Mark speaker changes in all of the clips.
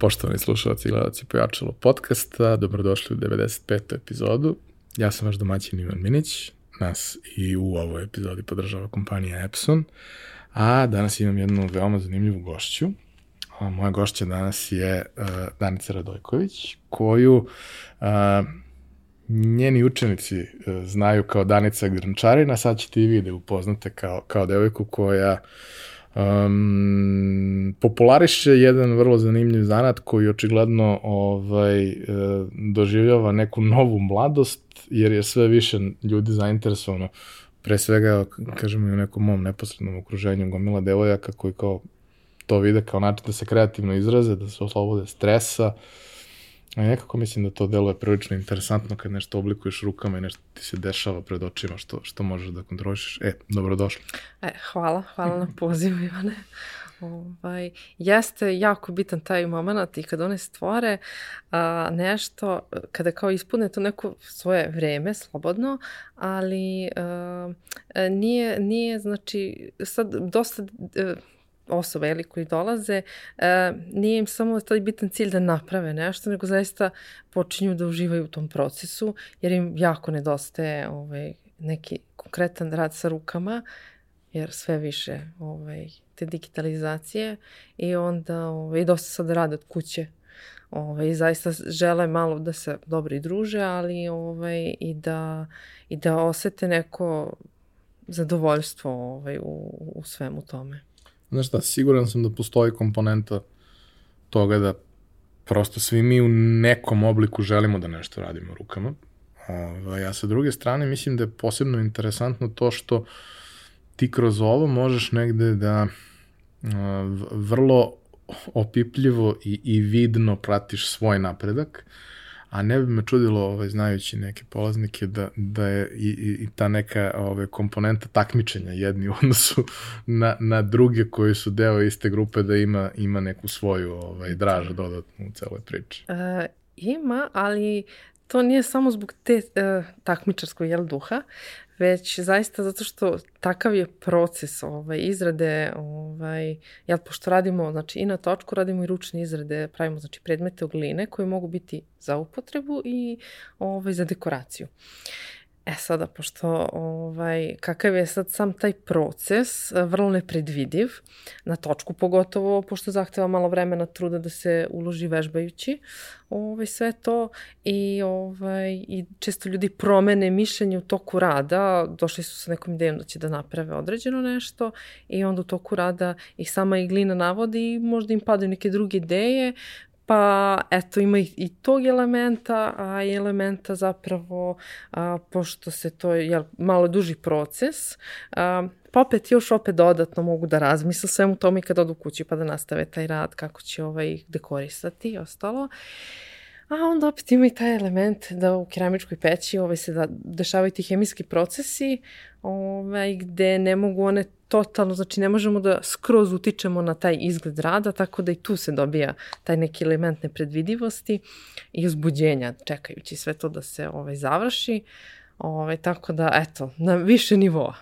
Speaker 1: Poštovani slušalci i gledalci Pojačalo podcasta, dobrodošli u 95. epizodu. Ja sam vaš domaćin Ivan Minić, nas i u ovoj epizodi podržava kompanija Epson, a danas imam jednu veoma zanimljivu gošću. Moja gošća danas je uh, Danica Radojković, koju uh, njeni učenici uh, znaju kao Danica Grnčarina, sad ćete i vi da upoznate kao, kao devojku koja uh, um, populariše jedan vrlo zanimljiv zanat koji očigledno ovaj, e, doživljava neku novu mladost, jer je sve više ljudi zainteresovano, pre svega, kažemo i u nekom mom neposrednom okruženju, gomila devojaka koji kao to vide kao način da se kreativno izraze, da se oslobode stresa, uh, A nekako mislim da to deluje prilično interesantno kad nešto oblikuješ rukama i nešto ti se dešava pred očima što, što možeš da kontrolišeš. E, dobrodošli.
Speaker 2: E, hvala, hvala na pozivu, Ivane. Ovaj, jeste jako bitan taj moment i kad one stvore a, nešto, kada kao ispune to neko svoje vreme, slobodno, ali a, nije, nije, znači, sad dosta a, osoba ili koji dolaze, e, nije im samo taj bitan cilj da naprave nešto, nego zaista počinju da uživaju u tom procesu, jer im jako nedostaje ovaj, neki konkretan rad sa rukama, jer sve više ovaj, te digitalizacije i onda ovaj, dosta sad rade od kuće. Ovaj, zaista žele malo da se dobro i druže, ali ovaj, i, da, i da osete neko zadovoljstvo ovaj, u, u svemu tome.
Speaker 1: Znaš šta, siguran sam da postoji komponenta toga da prosto svi mi u nekom obliku želimo da nešto radimo rukama. Ovaj, a sa druge strane mislim da je posebno interesantno to što ti kroz ovo možeš negde da vrlo opipljivo i, i vidno pratiš svoj napredak, a ne bi me čudilo, ovaj, znajući neke polaznike, da, da je i, i ta neka ovaj, komponenta takmičenja jedni u odnosu na, na druge koji su deo iste grupe, da ima, ima neku svoju ovaj, draž dodatnu u celoj priči.
Speaker 2: Uh, ima, ali to nije samo zbog te uh, takmičarskog jel, duha, već zaista zato što takav je proces ovaj, izrade, ovaj, jel, pošto radimo znači, i na točku, radimo i ručne izrade, pravimo znači, predmete od gline koje mogu biti za upotrebu i ovaj, za dekoraciju. E sada, pošto ovaj, kakav je sad sam taj proces, e, vrlo nepredvidiv, na točku pogotovo, pošto zahteva malo vremena truda da se uloži vežbajući, ovaj, sve to i, ovaj, i često ljudi promene mišljenje u toku rada, došli su sa nekom idejom da će da naprave određeno nešto i onda u toku rada ih sama iglina navodi i možda im padaju neke druge ideje, Pa eto ima i, i tog elementa, a i elementa zapravo, a, pošto se to je malo duži proces, a, pa opet još opet dodatno mogu da razmisle svemu tome i kad odu kući pa da nastave taj rad kako će ovaj dekorisati i ostalo. A onda opet ima i taj element da u keramičkoj peći ovaj, se da, dešavaju ti hemijski procesi ovaj, gde ne mogu one totalno, znači ne možemo da skroz utičemo na taj izgled rada, tako da i tu se dobija taj neki element nepredvidivosti i uzbuđenja čekajući sve to da se ovaj, završi. Ovaj, tako da, eto, na više nivoa.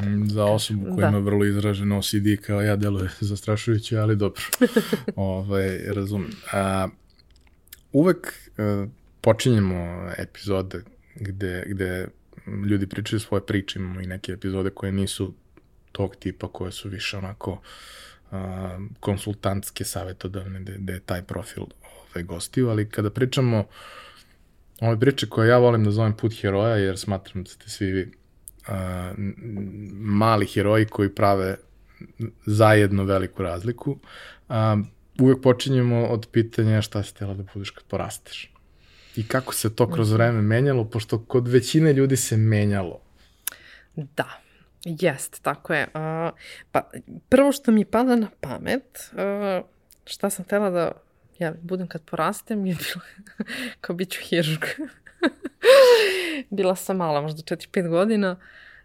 Speaker 1: Mm, za osobu koja da. ima vrlo izražen OCD kao ja deluje zastrašujuće, ali dobro. ovaj, razumem. A, uvek a, e, počinjemo epizode gde, gde ljudi pričaju svoje priče, imamo i neke epizode koje nisu tog tipa koje su više onako konsultantske, savetodavne, gde, gde je taj profil ovaj, gostiju, ali kada pričamo ove priče koje ja volim da zovem put heroja, jer smatram da ste svi vi mali heroji koji prave zajedno veliku razliku, uh, uvek počinjemo od pitanja šta si tela da budeš kad porasteš. I kako se to kroz vreme menjalo, pošto kod većine ljudi se menjalo.
Speaker 2: Da, Jest, tako je. Uh, pa, prvo što mi pada na pamet, uh, šta sam htela da ja budem kad porastem, je bilo kao bit ću hirurg. Bila sam mala, možda 4-5 godina,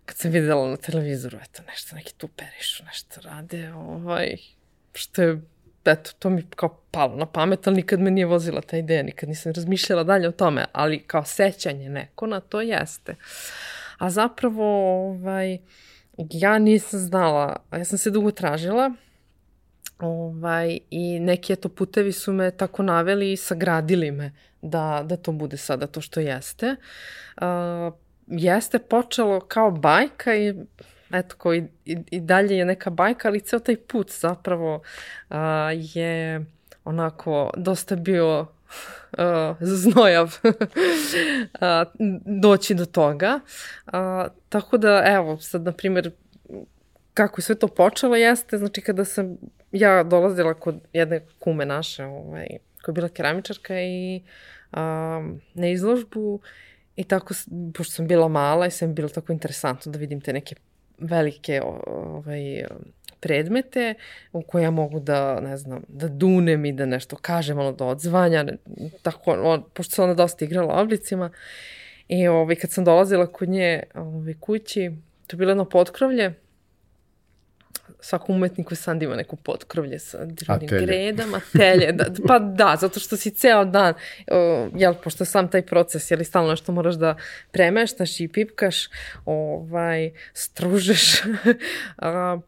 Speaker 2: kad sam videla na televizoru, eto, nešto, neki tu perišu, nešto rade, ovaj, što je, eto, to mi kao palo na pamet, ali nikad me nije vozila ta ideja, nikad nisam razmišljala dalje o tome, ali kao sećanje neko na to jeste. A zapravo, ovaj, ja nisam znala, ja sam se dugo tražila Ovaj, I neki eto putevi su me tako naveli i sagradili me da, da to bude sada to što jeste. Uh, jeste počelo kao bajka i eto ko i, i, i dalje je neka bajka, ali ceo taj put zapravo uh, je onako dosta bio uh, znojav uh, doći do toga. Uh, tako da, evo, sad, na primjer, kako je sve to počelo jeste, znači kada sam ja dolazila kod jedne kume naše, ovaj, koja je bila keramičarka i um, na izložbu i tako, pošto sam bila mala i sam bilo tako interesantno da vidim te neke velike ovaj, predmete u koje ja mogu da, ne znam, da dunem i da nešto kažem, ono, da odzvanja, tako, on, pošto se ona dosta igrala oblicima. I ovaj, kad sam dolazila kod nje ovaj, kući, to je bilo jedno potkrovlje, svakom umetniku sad ima neku potkrovlje sa drugim gredama, telje, da, pa da, zato što si ceo dan, uh, jel, pošto sam taj proces, jel, stalno nešto moraš da premeštaš i pipkaš, ovaj, stružeš, uh,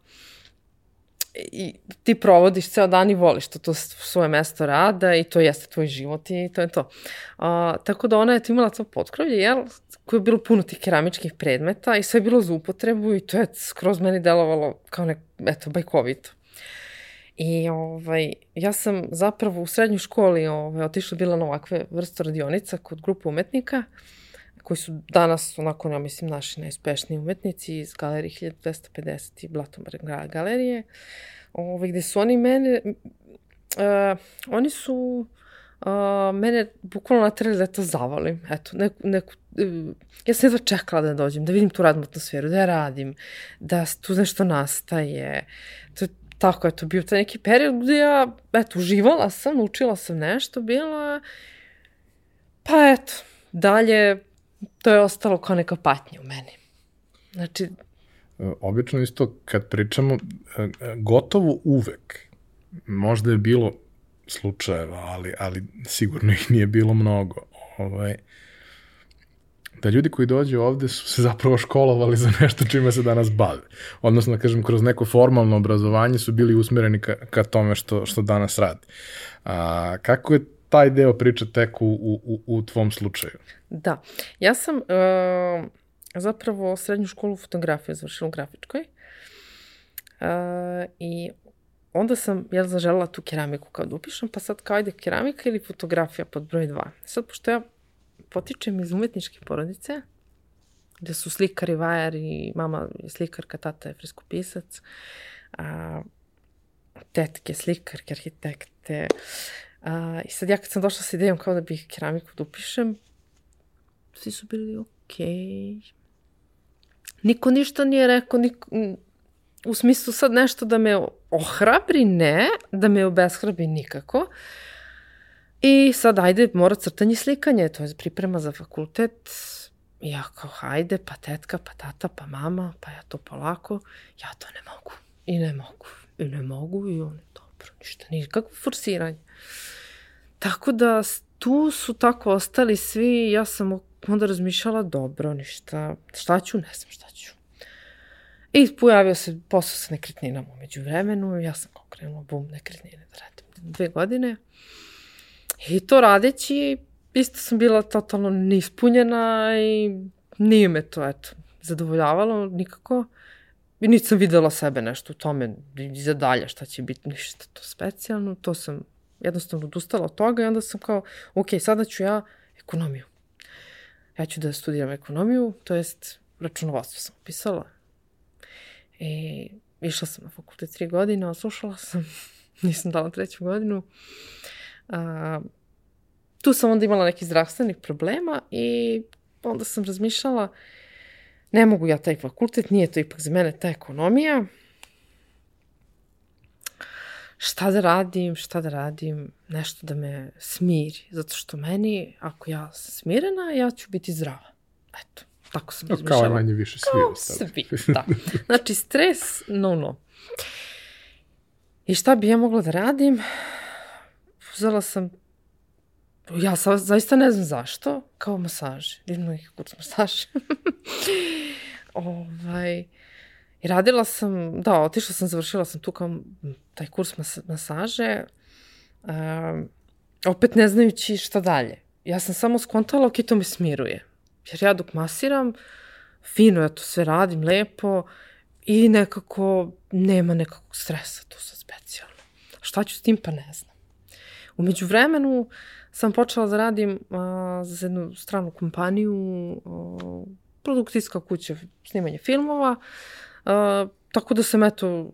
Speaker 2: i ti provodiš ceo dan i voliš to, to svoje mesto rada i to jeste tvoj život i to je to. A, tako da ona je to imala to potkrovlje, jel, koje je bilo puno tih keramičkih predmeta i sve je bilo za upotrebu i to je skroz meni delovalo kao nek, eto, bajkovito. I ovaj, ja sam zapravo u srednjoj školi ovaj, otišla bila na ovakve vrste radionica kod grupe umetnika koji su danas onako, ja mislim, naši najuspešniji umetnici iz galerije 1250 i Blatomar galerije, ovaj, gde su oni mene, uh, oni su uh, mene bukvalno natrali da to zavalim. Eto, neku, neku, uh, ja sam jedva čekala da dođem, da vidim tu radnu atmosferu, da ja radim, da tu nešto nastaje. To je tako, eto, bio taj neki period gde ja, eto, uživala sam, učila sam nešto, bila, pa eto, dalje, to je ostalo kao neka patnja u meni. Znači...
Speaker 1: E, obično isto kad pričamo, e, gotovo uvek, možda je bilo slučajeva, ali, ali sigurno ih nije bilo mnogo. Ovaj, da ljudi koji dođu ovde su se zapravo školovali za nešto čime se danas bave. Odnosno, da kažem, kroz neko formalno obrazovanje su bili usmereni ka, ka tome što, što danas radi. A, kako je taj deo priče tek u, u, u tvom slučaju?
Speaker 2: Da. Ja sam uh, zapravo srednju školu fotografije završila u grafičkoj. Uh, I onda sam, jel, zaželela tu keramiku kao da upišem, pa sad kao ide keramika ili fotografija pod broj 2. Sad, pošto ja potičem iz umetničke porodice, gde su slikari, vajari, mama je slikarka, tata je freskopisac, a, tetke, slikarke, arhitekte. A, I sad ja kad sam došla sa idejom kao da bih keramiku da upišem, svi su bili okej. Okay. Niko ništa nije rekao, niko, u smislu sad nešto da me ohrabri, ne, da me obeshrabri nikako. I sad, ajde, mora crtanje i slikanje, to je priprema za fakultet. I ja kao, hajde, pa tetka, pa tata, pa mama, pa ja to polako. Ja to ne mogu. I ne mogu. I ne mogu i on, dobro, ništa, nikakvo forsiranje. Tako da, tu su tako ostali svi, ja sam onda razmišljala, dobro, ništa, šta ću, ne znam šta ću. I pojavio se posao sa nekretninama umeđu vremenu, ja sam kao krenula, bum, nekretnine da radim dve godine. I to radeći, isto sam bila totalno neispunjena i nije me to, eto, zadovoljavalo nikako. Niti sam videla sebe nešto u tome i za dalje šta će biti, ništa to specijalno. To sam jednostavno odustala od toga i onda sam kao, ok, sada ću ja ekonomiju. Ja ću da studiram ekonomiju, to jest računovodstvo sam pisala. I išla sam na fakultet tri godine, oslušala sam, nisam dala treću godinu. A, tu sam onda imala nekih zdravstvenih problema i onda sam razmišljala, ne mogu ja taj fakultet, nije to ipak za mene ta ekonomija. Šta da radim, šta da radim, nešto da me smiri, zato što meni, ako ja sam smirena, ja ću biti zdrava. Eto, tako sam razmišljala.
Speaker 1: Kao manje više svi.
Speaker 2: Kao svi, da. Znači, stres, no, no. I šta bi ja mogla da radim? Uzela sam Ja sa, zaista ne znam zašto, kao masaže. Idem na kurs masaže. ovaj, I radila sam, da, otišla sam, završila sam tu kao taj kurs mas masaže, um, opet ne znajući šta dalje. Ja sam samo skontala, ok, to me smiruje. Jer ja dok masiram, fino ja to sve radim, lepo i nekako nema nekakvog stresa tu sad specijalno. Šta ću s tim pa ne znam. Umeđu vremenu sam počela da radim a, za jednu stranu kompaniju, a, produkcijska kuća, snimanje filmova, a, tako da sam eto,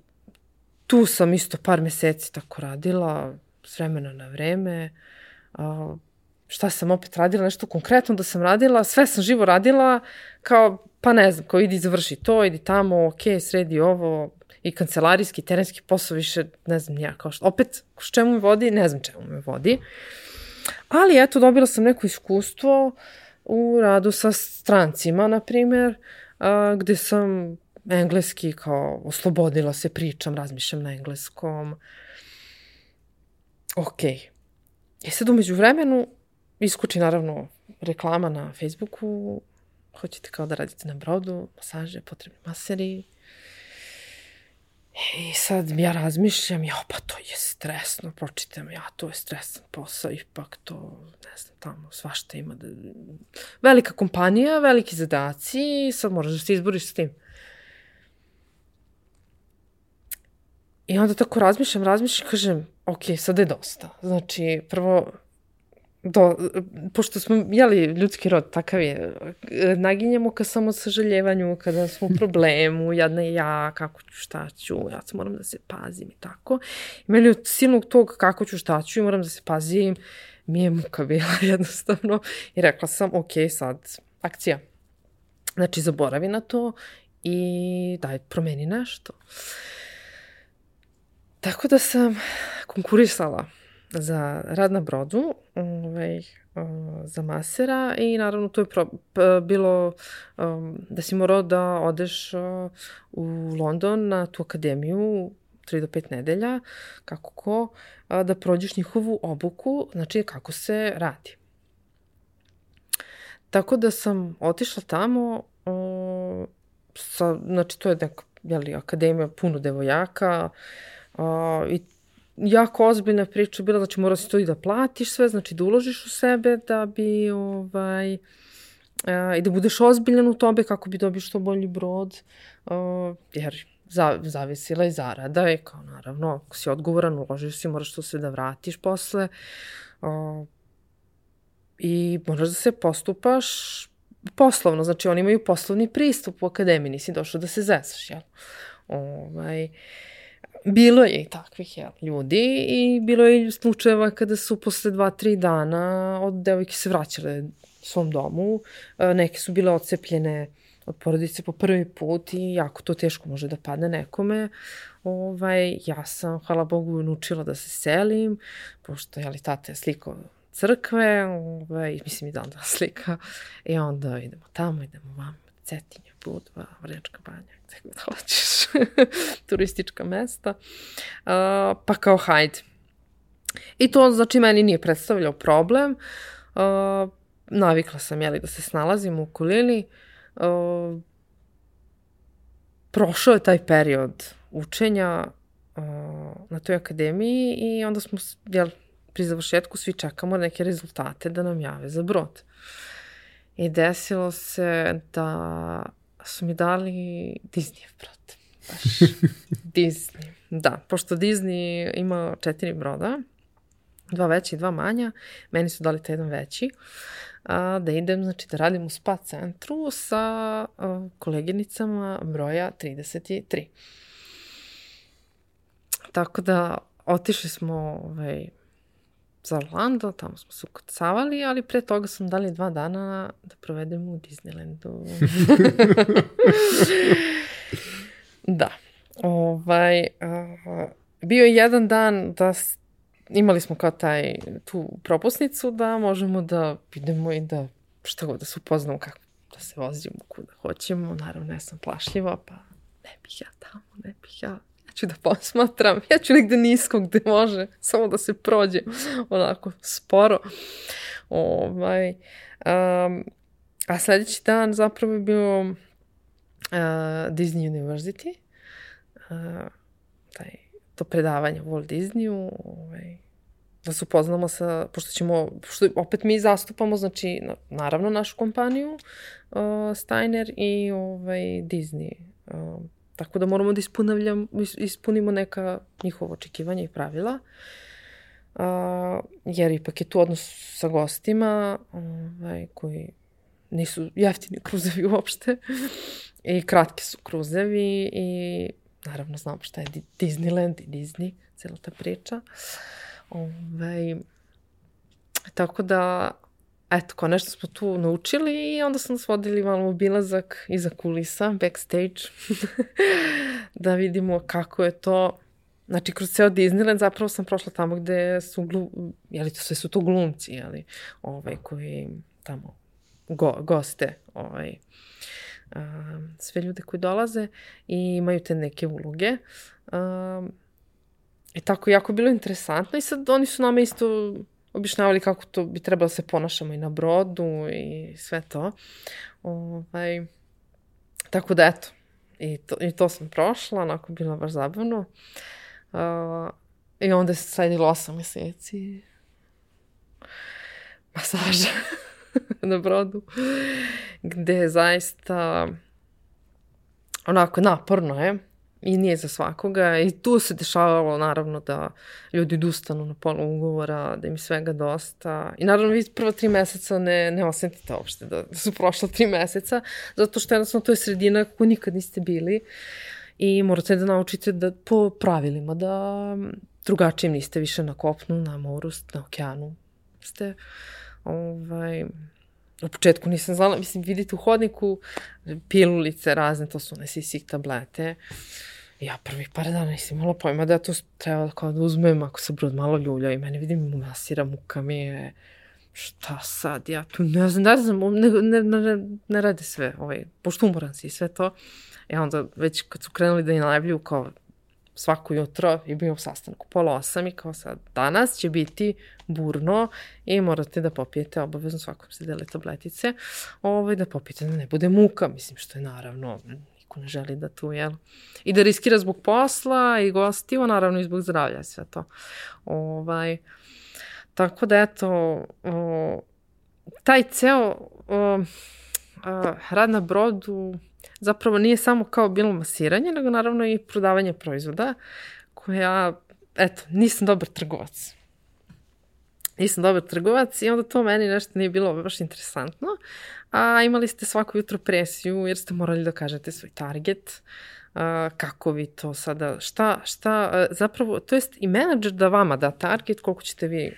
Speaker 2: tu sam isto par meseci tako radila, s vremena na vreme, a, šta sam opet radila, nešto konkretno da sam radila, sve sam živo radila, kao, pa ne znam, kao idi završi to, idi tamo, ok, sredi ovo, i kancelarijski, terenski posao više, ne znam ja, kao što, opet, s čemu me vodi, ne znam čemu me vodi. Ali eto, dobila sam neko iskustvo u radu sa strancima, na primjer, a, gde sam engleski kao oslobodila se, pričam, razmišljam na engleskom. Ok. I sad umeđu vremenu iskuči naravno reklama na Facebooku, hoćete kao da radite na brodu, masaže, potrebni maseri. I sad ja razmišljam, ja pa to je stresno, pročitam, ja to je stresan posao, ipak to, ne znam, tamo svašta ima. Da... Velika kompanija, veliki zadaci, sad moraš da se izboriš s tim. I onda tako razmišljam, razmišljam, kažem, ok, sad je dosta. Znači, prvo, do, pošto smo, jeli, ljudski rod takav je, naginjemo ka samo sažaljevanju, kada smo u problemu, jadna ja, kako ću, šta ću, ja se moram da se pazim i tako. I meni od silnog tog kako ću, šta ću i moram da se pazim, mi je muka bila jednostavno i rekla sam, ok, sad, akcija. Znači, zaboravi na to i daj, promeni nešto. Tako da sam konkurisala za rad na brodu ovaj, za masera i naravno to je pro, bilo um, da si morao da odeš uh, u London na tu akademiju 3 do 5 nedelja, kako ko, da prođeš njihovu obuku, znači kako se radi. Tako da sam otišla tamo, sa, znači to je neka jeli, akademija puno devojaka uh, i jako ozbiljna priča bila, znači mora si to i da platiš sve, znači da uložiš u sebe da bi ovaj, a, i da budeš ozbiljan u tobe kako bi dobio što bolji brod, a, jer za, zavisila i zarada i kao naravno, ako si odgovoran, uložiš si, moraš to sve da vratiš posle a, i moraš da se postupaš poslovno, znači oni imaju poslovni pristup u akademiji, nisi došao da se zesaš, jel? Ovaj, Bilo je i takvih jel, ljudi i bilo je slučajeva kada su posle dva, tri dana od devojke se vraćale svom domu. E, neke su bile ocepljene od porodice po prvi put i jako to teško može da padne nekome. Ovaj, ja sam, hvala Bogu, naučila da se selim, pošto, jeli, tata je sliko crkve, ovaj, mislim i dan da slika. I onda idemo tamo, idemo vam, Cetinje, Budva, Vrnjačka banja, gde god hoćeš, turistička mesta, uh, pa kao hajde. I to, znači, meni nije predstavljao problem. Uh, navikla sam, jeli, da se snalazim u okolini. Uh, prošao je taj period učenja uh, na toj akademiji i onda smo, jel, pri završetku svi čekamo neke rezultate da nam jave za brod. I desilo se da su mi dali Disney brod. Baš Disney. Da, pošto Disney ima četiri broda, dva veći i dva manja, meni su dali taj jedan veći, a, da idem, znači da radim u spa centru sa a, koleginicama broja 33. Tako da otišli smo ovaj, za Orlando, tamo smo se ukucavali, ali pre toga sam dali dva dana da provedem u Disneylandu. da. Ovaj, uh, bio je jedan dan da imali smo kao taj, tu propusnicu da možemo da idemo i da šta god da se upoznamo kako da se vozimo kuda hoćemo. Naravno, ja sam plašljiva, pa ne bih ja tamo, ne bih ja ću da posmatram, ja ću negde nisko gde može, samo da se prođe onako sporo. Ovaj, um, a sledeći dan zapravo je bio Disney University, uh, taj, to predavanje Walt Disneyu, ovaj, da se upoznamo sa, pošto ćemo, pošto opet mi zastupamo, znači, naravno našu kompaniju, uh, Steiner i ovaj, Disney. Uh, tako da moramo da ispunimo neka njihova očekivanja i pravila. Uh, jer ipak je tu odnos sa gostima ovaj, koji nisu jeftini kruzevi uopšte i kratki su kruzevi i naravno znamo šta je Disneyland i Disney, cela ta priča. Ovaj, tako da, eto, ko nešto smo tu naučili i onda smo nas vodili malo obilazak iza kulisa, backstage, da vidimo kako je to Znači, kroz ceo Disneyland zapravo sam prošla tamo gde su, glu, jeli to sve su to glumci, jeli, ovaj, koji tamo go, goste, ovaj, a, sve ljude koji dolaze i imaju te neke uloge. A, I tako, jako bilo interesantno i sad oni su nama isto objašnjavali kako to bi trebalo da se ponašamo i na brodu i sve to. Ovaj, tako da, eto, i to, i to sam prošla, onako bilo baš zabavno. Uh, I onda se sledilo osam meseci masaža na brodu, gde je zaista onako naporno je i nije za svakoga. I tu se dešavalo naravno da ljudi odustanu na pola ugovora, da im svega dosta. I naravno vi prvo tri meseca ne, ne osetite uopšte da, da su prošla tri meseca zato što jednostavno to je sredina kako nikad niste bili i morate da naučite da po pravilima da drugačijim niste više na kopnu, na moru, na okeanu ste. Ovaj, U početku nisam znala, mislim, vidite u hodniku pilulice razne, to su one sisik tablete. Ja prvih par dana nisam imala pojma da to treba kao da uzmem ako se brod malo ljulja i mene vidim mu masira, muka mi je šta sad, ja tu ne znam, ne znam, ne, ne, ne, ne rade sve, ovaj, pošto umoran si i sve to. E onda već kad su krenuli da i najavljuju kao svako jutro i bio u sastanku pola osam i kao sad danas će biti burno i morate da popijete obavezno svakom se dele tabletice ovaj, da popijete da ne bude muka, mislim što je naravno niko ne želi da tu, jel? I da riskira zbog posla i gostiva, naravno i zbog zdravlja sve to. Ovaj, tako da eto, o, taj ceo o, a, rad na brodu zapravo nije samo kao bilo masiranje, nego naravno i prodavanje proizvoda, koja, eto, nisam dobar trgovac. Nisam dobar trgovac i onda to meni nešto nije bilo baš interesantno, a imali ste svako jutro presiju jer ste morali da kažete svoj target, a, kako vi to sada, šta, šta, zapravo, to jest i menadžer da vama da target, koliko ćete vi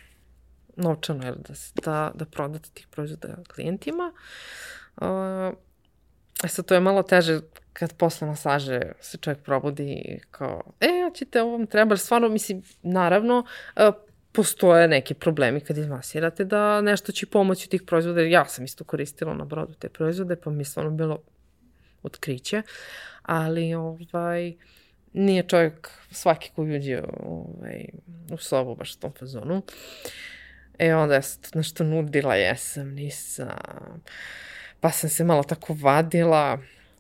Speaker 2: novčano jel, da, da, da prodate tih proizvoda klijentima. Uh, E sad, to je malo teže kad posle masaže se čovjek probudi kao, e, ćete ovom treba, stvarno, mislim, naravno, e, postoje neki problemi kad izmasirate da nešto će pomoći tih proizvoda, ja sam isto koristila na brodu te proizvode, pa mi stvarno bilo otkriće, ali ovaj, nije čovjek svaki koji uđe ovaj, u sobu baš u tom fazonu. E onda ja sam nešto nudila, jesam, nisam pa sam se malo tako vadila.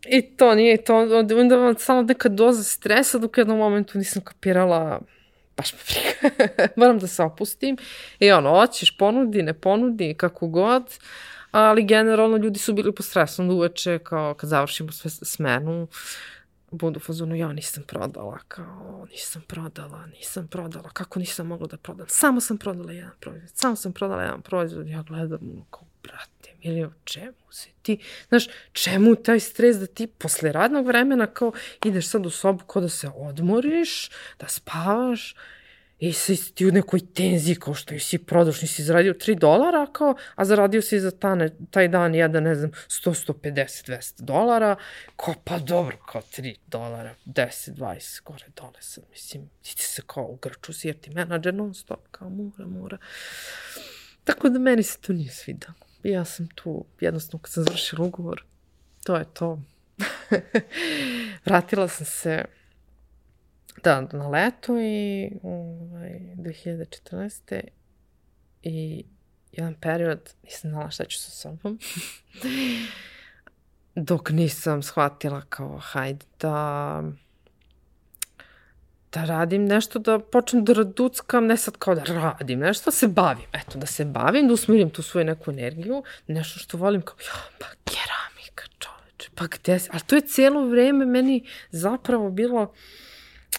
Speaker 2: I to nije to, onda vam samo neka doza stresa dok u jednom momentu nisam kapirala baš me briga. Moram da se opustim. I ono, hoćeš, ponudi, ne ponudi, kako god. Ali generalno ljudi su bili po stresu onda uveče, kao kad završimo sve smenu, budu fazonu, ja nisam prodala, kao, nisam prodala, nisam prodala, kako nisam mogla da prodam, samo sam prodala jedan proizvod, samo sam prodala jedan proizvod, ja gledam, kao, brate, ili o čemu se ti, znaš, čemu taj stres da ti posle radnog vremena kao ideš sad u sobu kao da se odmoriš, da spavaš, i si ti u nekoj tenziji kao što si prodaš, nisi zaradio 3 dolara, kao, a zaradio si za tane, taj dan jedan, ne znam, 100, 150, 200 dolara, kao pa dobro, kao 3 dolara, 10, 20, gore dole sad, mislim, ti ti se kao u grču si, jer ti menadžer non stop, kao mora, mora. Tako da meni se to nije svidalo ja sam tu, jednostavno kad sam završila ugovor, to je to. Vratila sam se da, na leto i ovaj, 2014. I jedan period nisam znala šta ću sa sobom. dok nisam shvatila kao hajde da da radim nešto, da počnem da raduckam, ne sad kao da radim nešto, da se bavim, eto, da se bavim, da usmirim tu svoju neku energiju, nešto što volim kao, ja, pa keramika čoveče, pa gde se, ali to je cijelo vreme meni zapravo bilo,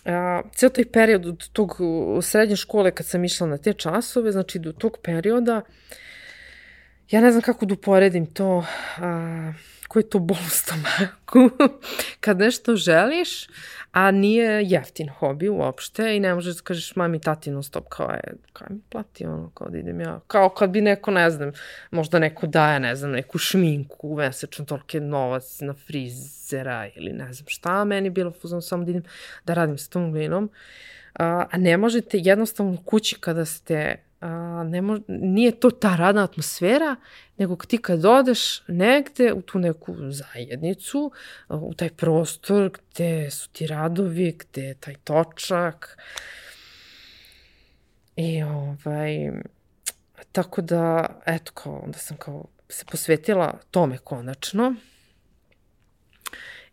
Speaker 2: a, cijel taj period od tog srednje škole kad sam išla na te časove, znači do tog perioda, ja ne znam kako da uporedim to, a, koji je to bol u stomaku, kad nešto želiš, a nije jeftin hobi uopšte i ne možeš da kažeš mami, tati non stop, kao je, kao mi plati ono, kao da idem ja, kao kad bi neko, ne znam, možda neko daje, ne znam, neku šminku, mesečno tolike novac na frizera ili ne znam šta, meni bilo fuzon samo da idem da radim sa tom glinom, a, a ne možete jednostavno kući kada ste a, ne mož, nije to ta radna atmosfera, nego ti kad odeš negde u tu neku zajednicu, u taj prostor gde su ti radovi, gde je taj točak. I ovaj, tako da, eto, kao, onda sam kao se posvetila tome konačno.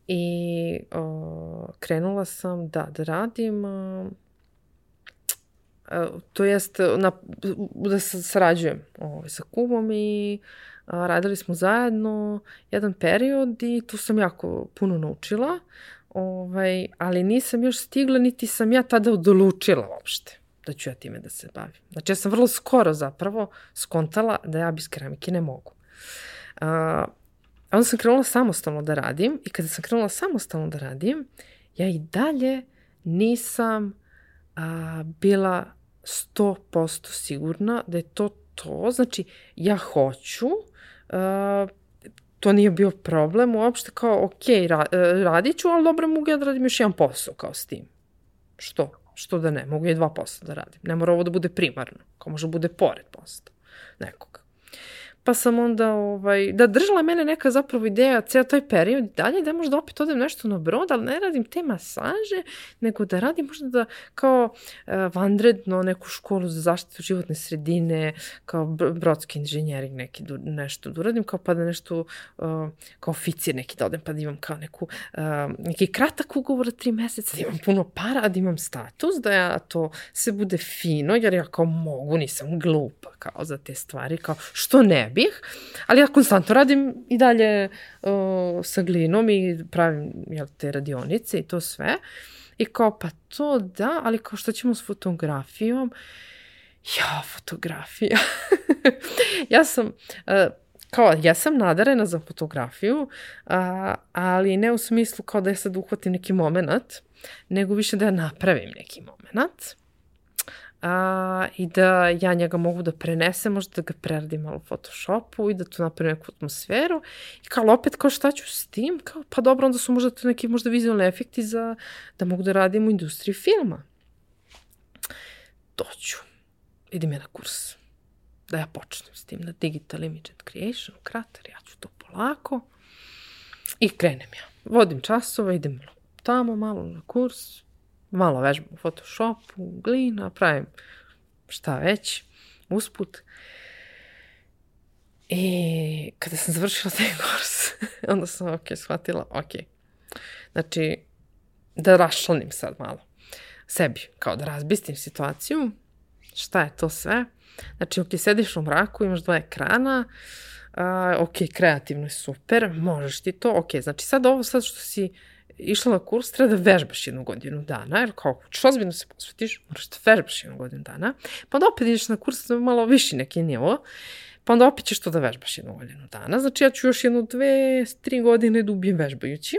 Speaker 2: I o, krenula sam da, da radim o, to jest na, da se sarađujem ovaj, sa kumom i a, radili smo zajedno jedan period i tu sam jako puno naučila, ovaj, ali nisam još stigla, niti sam ja tada odlučila uopšte da ću ja time da se bavim. Znači ja sam vrlo skoro zapravo skontala da ja bez keramike ne mogu. A, onda sam krenula samostalno da radim i kada sam krenula samostalno da radim, ja i dalje nisam a, bila 100% sigurna da je to to. Znači, ja hoću, uh, to nije bio problem uopšte, kao, ok, ra, uh, radit ću, ali dobro mogu ja da radim još jedan posao kao s tim. Što? Što da ne? Mogu i dva posla da radim. Ne mora ovo da bude primarno, kao može da bude pored posla nekoga pa sam onda, ovaj, da držala mene neka zapravo ideja, ceo taj period dalje, da možda opet odem nešto na brod, ali ne radim te masaže, nego da radim možda da kao uh, vanredno neku školu za zaštitu životne sredine, kao brodski inženjering neki, du, nešto da uradim, kao pa da nešto, uh, kao oficir neki da odem, pa da imam kao neku, uh, neki kratak ugovor tri meseca, da imam puno para, da imam status, da ja to se bude fino, jer ja kao mogu, nisam glupa kao za te stvari, kao što ne bih, ali ja konstantno radim i dalje uh, sa glinom i pravim jel, te radionice i to sve. I kao, pa to da, ali kao što ćemo s fotografijom? Ja, fotografija. ja sam... Uh, kao, ja sam nadarena za fotografiju, a, ali ne u smislu kao da ja sad uhvatim neki moment, nego više da ja napravim neki moment a, i da ja njega mogu da prenesem, možda da ga preradim malo u Photoshopu i da tu napravim neku atmosferu. I kao opet, kao šta ću s tim? Kao, pa dobro, onda su možda tu neki možda vizualni efekti za da mogu da radim u industriji filma. Doću. Idem ja na kurs. Da ja počnem s tim na Digital Image and Creation, krater, ja ću to polako. I krenem ja. Vodim časove, idem tamo malo na kurs, malo vežbam u Photoshopu, glina, pravim šta već, usput. I kada sam završila taj kurs, onda sam, ok, shvatila, ok. Znači, da raščlanim sad malo sebi, kao da razbistim situaciju, šta je to sve. Znači, ok, sediš u mraku, imaš dva ekrana, uh, ok, kreativno je super, možeš ti to, ok, znači sad ovo sad što si išla na kurs, treba da vežbaš jednu godinu dana, jer kao ćeš ozbiljno se posvetiš, moraš da vežbaš jednu godinu dana, pa onda opet ideš na kurs na malo viši neki nivo, pa onda opet ćeš to da vežbaš jednu godinu dana. Znači ja ću još jednu, dve, tri godine da ubijem vežbajući,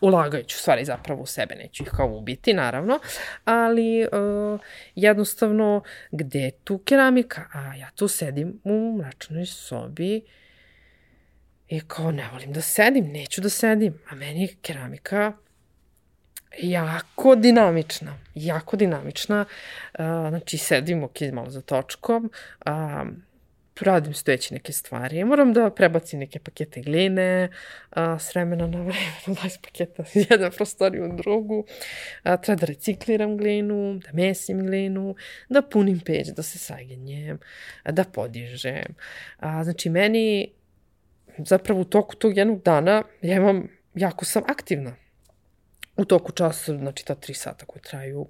Speaker 2: ulagajući u stvari zapravo u sebe, neću ih kao ubiti, naravno, ali uh, jednostavno, gde je tu keramika? A ja tu sedim u mračnoj sobi, I kao, ne volim da sedim, neću da sedim. A meni je keramika jako dinamična. Jako dinamična. Znači, sedim, ok, malo za točkom. Uh, radim stojeći neke stvari. Moram da prebacim neke pakete gline a, s vremena na vreme, 20 paketa iz jedne prostorije u drugu. A, treba da recikliram glinu, da mesim glinu, da punim peć, da se sagenjem, da podižem. A, znači, meni zapravo u toku tog jednog dana ja imam, jako sam aktivna. U toku časa, znači ta tri sata koje traju,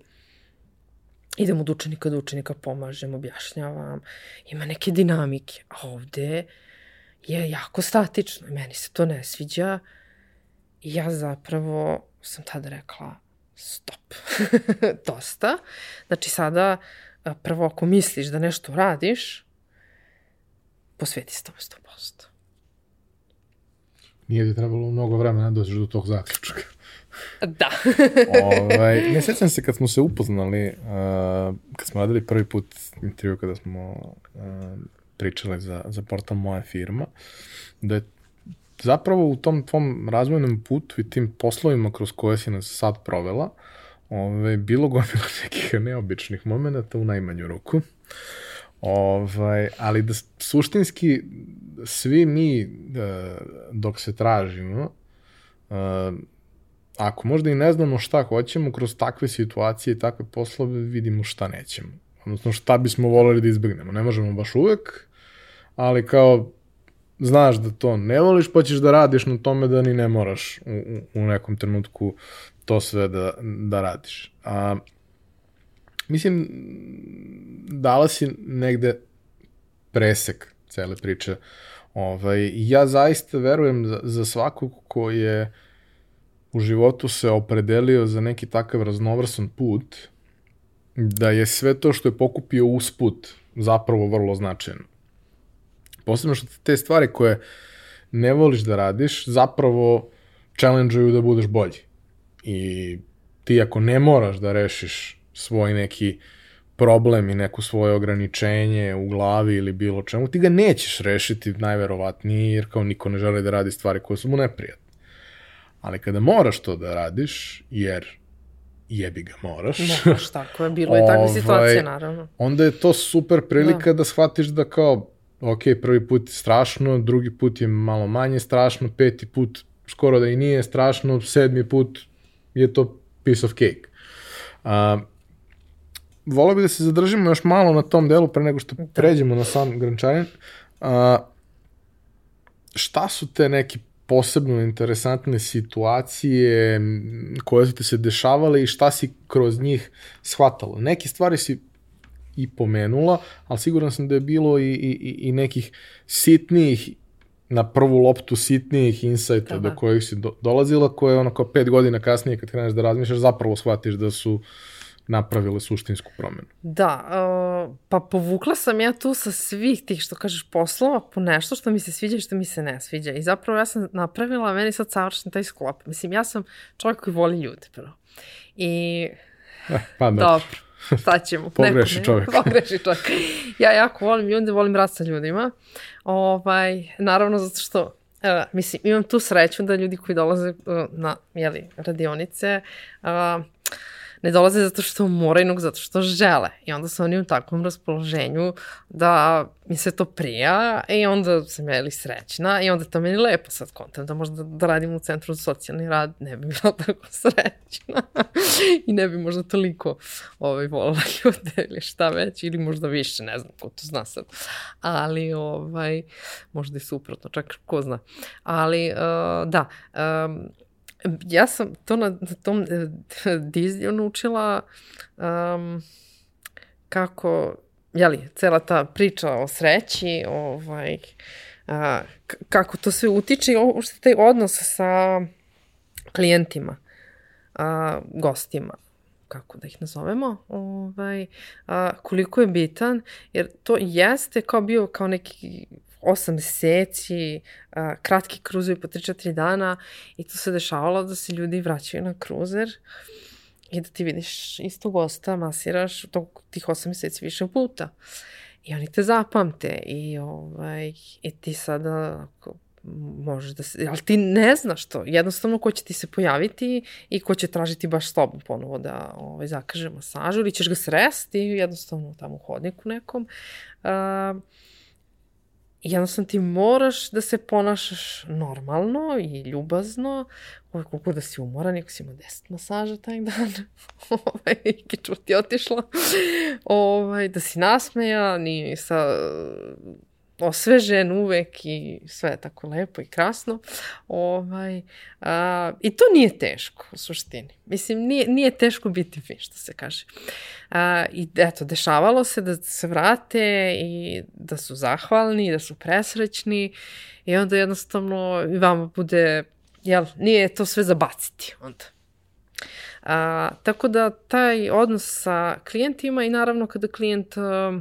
Speaker 2: idem od učenika do učenika, pomažem, objašnjavam, ima neke dinamike. A ovde je jako statično meni se to ne sviđa. I ja zapravo sam tada rekla, stop, dosta. Znači sada, prvo ako misliš da nešto radiš, posveti se tome 100%.
Speaker 1: Nije ti trebalo mnogo vremena da dođeš do tog zaključka.
Speaker 2: Da.
Speaker 1: ovaj, ne sjećam se kad smo se upoznali, uh, kad smo radili prvi put intervju kada smo uh, pričali za, za portal Moja firma, da je zapravo u tom tvom razvojnom putu i tim poslovima kroz koje si nas sad provela, ovaj, bilo gomila nekih neobičnih momenta u najmanju ruku. Ovaj, ali da suštinski svi mi da, dok se tražimo, uh, ako možda i ne znamo šta hoćemo, kroz takve situacije i takve poslove vidimo šta nećemo. Odnosno šta bismo voleli da izbegnemo. Ne možemo baš uvek, ali kao znaš da to ne voliš, pa ćeš da radiš na tome da ni ne moraš u, u nekom trenutku to sve da, da radiš. A, mislim, dala si negde presek cele priče. Ovaj, ja zaista verujem za, za svakog ko je u životu se opredelio za neki takav raznovrsan put, da je sve to što je pokupio usput zapravo vrlo značajno. Posebno što te stvari koje ne voliš da radiš, zapravo challenge-uju da budeš bolji. I ti ako ne moraš da rešiš svoj neki problem i neko svoje ograničenje u glavi ili bilo čemu, ti ga nećeš rešiti najverovatnije, jer kao niko ne želi da radi stvari koje su mu neprijatne. Ali kada moraš to da radiš, jer jebi ga moraš.
Speaker 2: Moraš, tako je, bilo je takve ovaj, situacije, naravno.
Speaker 1: Onda je to super prilika da. da shvatiš da kao, ok, prvi put je strašno, drugi put je malo manje strašno, peti put skoro da i nije strašno, sedmi put je to piece of cake. Uh, volao bih da se zadržimo još malo na tom delu pre nego što da. pređemo na sam grančarin. Uh, šta su te neki posebno interesantne situacije koje su te se dešavale i šta si kroz njih shvatala. Neke stvari si i pomenula, ali siguran sam da je bilo i, i, i nekih sitnijih na prvu loptu sitnijih insajta da. do kojih si do, dolazila, koje ono kao pet godina kasnije kad kreneš da razmišljaš zapravo shvatiš da su napravile suštinsku promenu.
Speaker 2: Da, uh, pa povukla sam ja tu sa svih tih, što kažeš, poslova po nešto što mi se sviđa i što mi se ne sviđa. I zapravo ja sam napravila meni sad savršen taj sklop. Mislim, ja sam čovjek koji voli ljude, prvo. I...
Speaker 1: Eh, pa da.
Speaker 2: Dobro. Šta ćemo?
Speaker 1: Pogreši Neko, čovjek.
Speaker 2: Pogreši čovjek. Ja jako volim ljude, volim rad sa ljudima. Ovaj, naravno zato što Uh, mislim, imam tu sreću da ljudi koji dolaze uh, na jeli, radionice uh, ne dolaze zato što moraju, nego zato što žele. I onda su oni u takvom raspoloženju da mi se to prija i onda sam ja ili srećna i onda to meni lepo sad kontam da možda da radim u centru za socijalni rad ne bi bila tako srećna i ne bi možda toliko ovaj, volila ljude ili šta već ili možda više, ne znam ko to zna sad. Ali ovaj, možda i suprotno, čak ko zna. Ali uh, da, um, ja sam to na, na tom uh, Disneyu naučila um, kako, jeli, cela ta priča o sreći, ovaj, a, kako to sve utiče i uopšte taj odnos sa klijentima, a, gostima kako da ih nazovemo, ovaj, a, koliko je bitan, jer to jeste kao bio kao neki 8 meseci, a, kratki kruzovi po 3-4 dana i to se dešavalo da se ljudi vraćaju na kruzer i da ti vidiš isto gosta, masiraš tog, tih 8 meseci više puta. I oni te zapamte i, ovaj, i ti sada možeš da se, ali ti ne znaš to, jednostavno ko će ti se pojaviti i ko će tražiti baš s tobom ponovo da ovaj, zakaže masažu ili ćeš ga sresti jednostavno tamo u hodniku nekom. Uh, jednostavno ti moraš da se ponašaš normalno i ljubazno, ovaj, koliko da si umoran, ako si imao 10 masaža taj dan, ovaj, kiču ti otišla, ovaj, da si nasmeja, ni sa osvežen uvek i sve je tako lepo i krasno. Ovaj, a, I to nije teško u suštini. Mislim, nije, nije teško biti fin, što se kaže. A, I eto, dešavalo se da se vrate i da su zahvalni, da su presrećni i onda jednostavno vama bude, jel, nije to sve zabaciti onda. A, tako da taj odnos sa klijentima i naravno kada klijent a,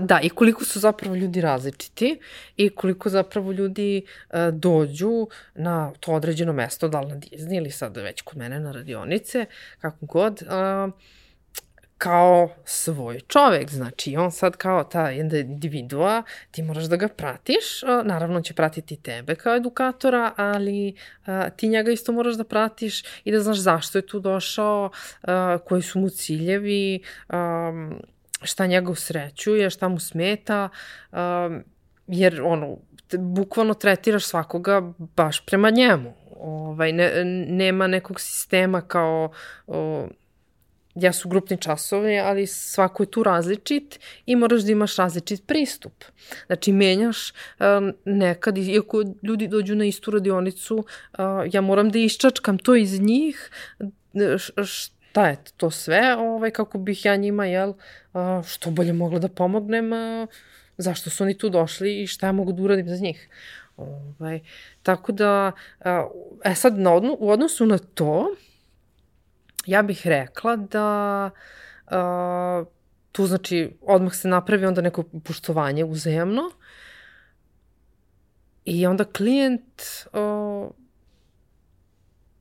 Speaker 2: da, i koliko su zapravo ljudi različiti i koliko zapravo ljudi a, dođu na to određeno mesto, da li na Disney ili sad već kod mene na radionice, kako god, a, kao svoj čovek, znači on sad kao ta individua, ti moraš da ga pratiš, naravno će pratiti tebe kao edukatora, ali ti njega isto moraš da pratiš i da znaš zašto je tu došao, koji su mu ciljevi, a, šta njega usrećuje, šta mu smeta, a, jer ono, bukvalno tretiraš svakoga baš prema njemu. Ovaj, ne, nema nekog sistema kao o, jesu grupni časovi, ali svako je tu različit i moraš da imaš različit pristup. Znači, menjaš um, nekad, iako ljudi dođu na istu radionicu, uh, ja moram da iščačkam to iz njih, šta je to sve, ovaj, kako bih ja njima, jel, što bolje mogla da pomognem, zašto su oni tu došli i šta ja mogu da uradim za njih. Ovaj, tako da, e sad, na odno, u odnosu na to, ja bih rekla da uh, tu znači odmah se napravi onda neko poštovanje uzajamno i onda klijent uh,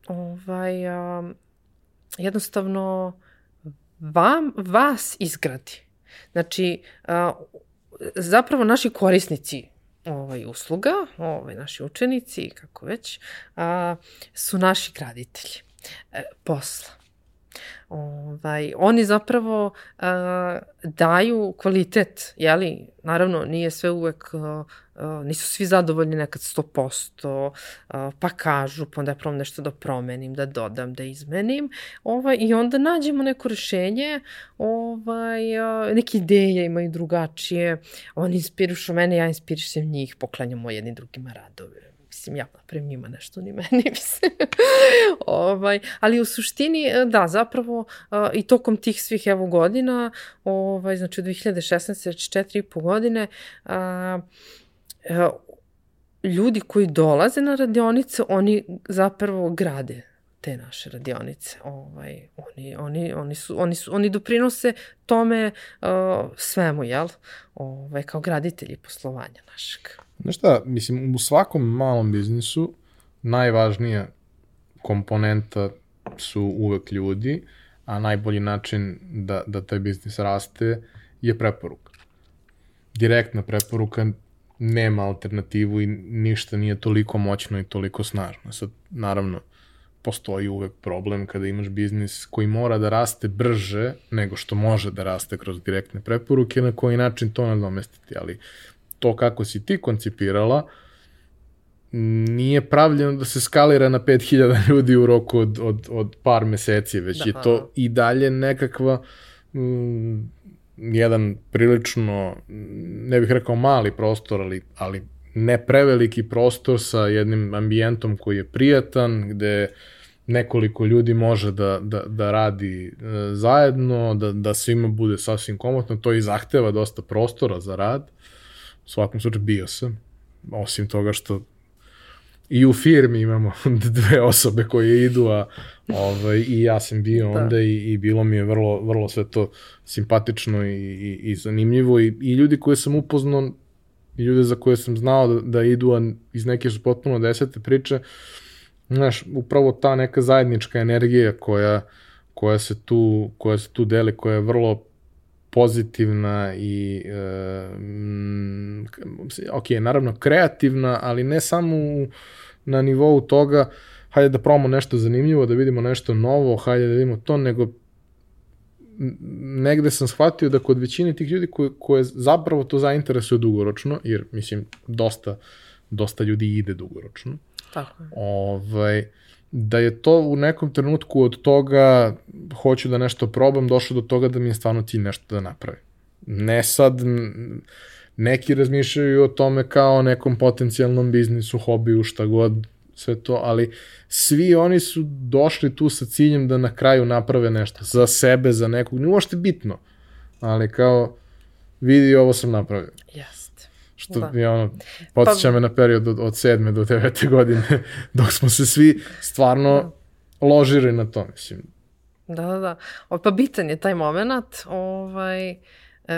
Speaker 2: ovaj, uh, jednostavno vam, vas izgradi. Znači, uh, zapravo naši korisnici ovaj, usluga, ovaj, naši učenici, kako već, uh, su naši graditelji e, posla. Ovaj, oni zapravo uh, daju kvalitet, jeli? Naravno, nije sve uvek, uh, uh, nisu svi zadovoljni nekad 100%, uh, pa kažu, pa onda ja probam nešto da promenim, da dodam, da izmenim, ovaj, i onda nađemo neko rešenje, ovaj, uh, neke ideje imaju drugačije, oni inspirišu mene, ja inspirišem njih, poklanjamo jedni drugima radove mislim, ja napravim njima nešto, ni meni, mislim. ovaj, ali u suštini, e, da, zapravo uh, i tokom tih svih evo godina, ovaj, znači od 2016. već četiri i po godine, uh, uh, ljudi koji dolaze na radionice, oni zapravo grade te naše radionice. Ovaj, oni, oni, oni, su, oni, su, oni doprinose tome uh, svemu, jel? Ovaj, kao graditelji poslovanja našeg.
Speaker 1: Znaš šta, mislim, u svakom malom biznisu najvažnija komponenta su uvek ljudi, a najbolji način da, da taj biznis raste je preporuka. Direktna preporuka nema alternativu i ništa nije toliko moćno i toliko snažno. Sad, naravno, postoji uvek problem kada imaš biznis koji mora da raste brže nego što može da raste kroz direktne preporuke, na koji način to nadomestiti, ali to kako si ti koncipirala, nije pravljeno da se skalira na 5000 ljudi u roku od, od, od par meseci, već da, je to i dalje nekakva mm, jedan prilično, ne bih rekao mali prostor, ali, ali ne preveliki prostor sa jednim ambijentom koji je prijatan, gde nekoliko ljudi može da, da, da radi e, zajedno, da, da svima bude sasvim komotno, to i zahteva dosta prostora za rad. U svakom slučaju bio sam, osim toga što i u firmi imamo dve osobe koje idu, a ovaj, i ja sam bio da. onda i, i bilo mi je vrlo, vrlo sve to simpatično i, i, i zanimljivo i, i ljudi koje sam upoznao i ljude za koje sam znao da, da idu, a iz neke su potpuno desete priče, znaš, upravo ta neka zajednička energija koja, koja, se tu, koja se tu deli, koja je vrlo pozitivna i e, mm, ok, naravno kreativna, ali ne samo u, na nivou toga hajde da promo nešto zanimljivo, da vidimo nešto novo, hajde da vidimo to, nego negde sam shvatio da kod većine tih ljudi koje, koje zapravo to zainteresuje dugoročno, jer mislim dosta, dosta ljudi ide dugoročno,
Speaker 2: Tako je.
Speaker 1: Ovaj, da je to u nekom trenutku od toga hoću da nešto probam, došlo do toga da mi je stvarno ti nešto da napravi. Ne sad, neki razmišljaju o tome kao o nekom potencijalnom biznisu, hobiju, šta god, sve to, ali svi oni su došli tu sa ciljem da na kraju naprave nešto za sebe, za nekog, nije uopšte bitno, ali kao vidi ovo sam napravio.
Speaker 2: Jeste.
Speaker 1: Što da. je ono, podsjeća pa... me na period od, od sedme do devete godine, dok smo se svi stvarno da. ložili na to, mislim.
Speaker 2: Da, da, da. O, pa bitan je taj moment, ovaj, e,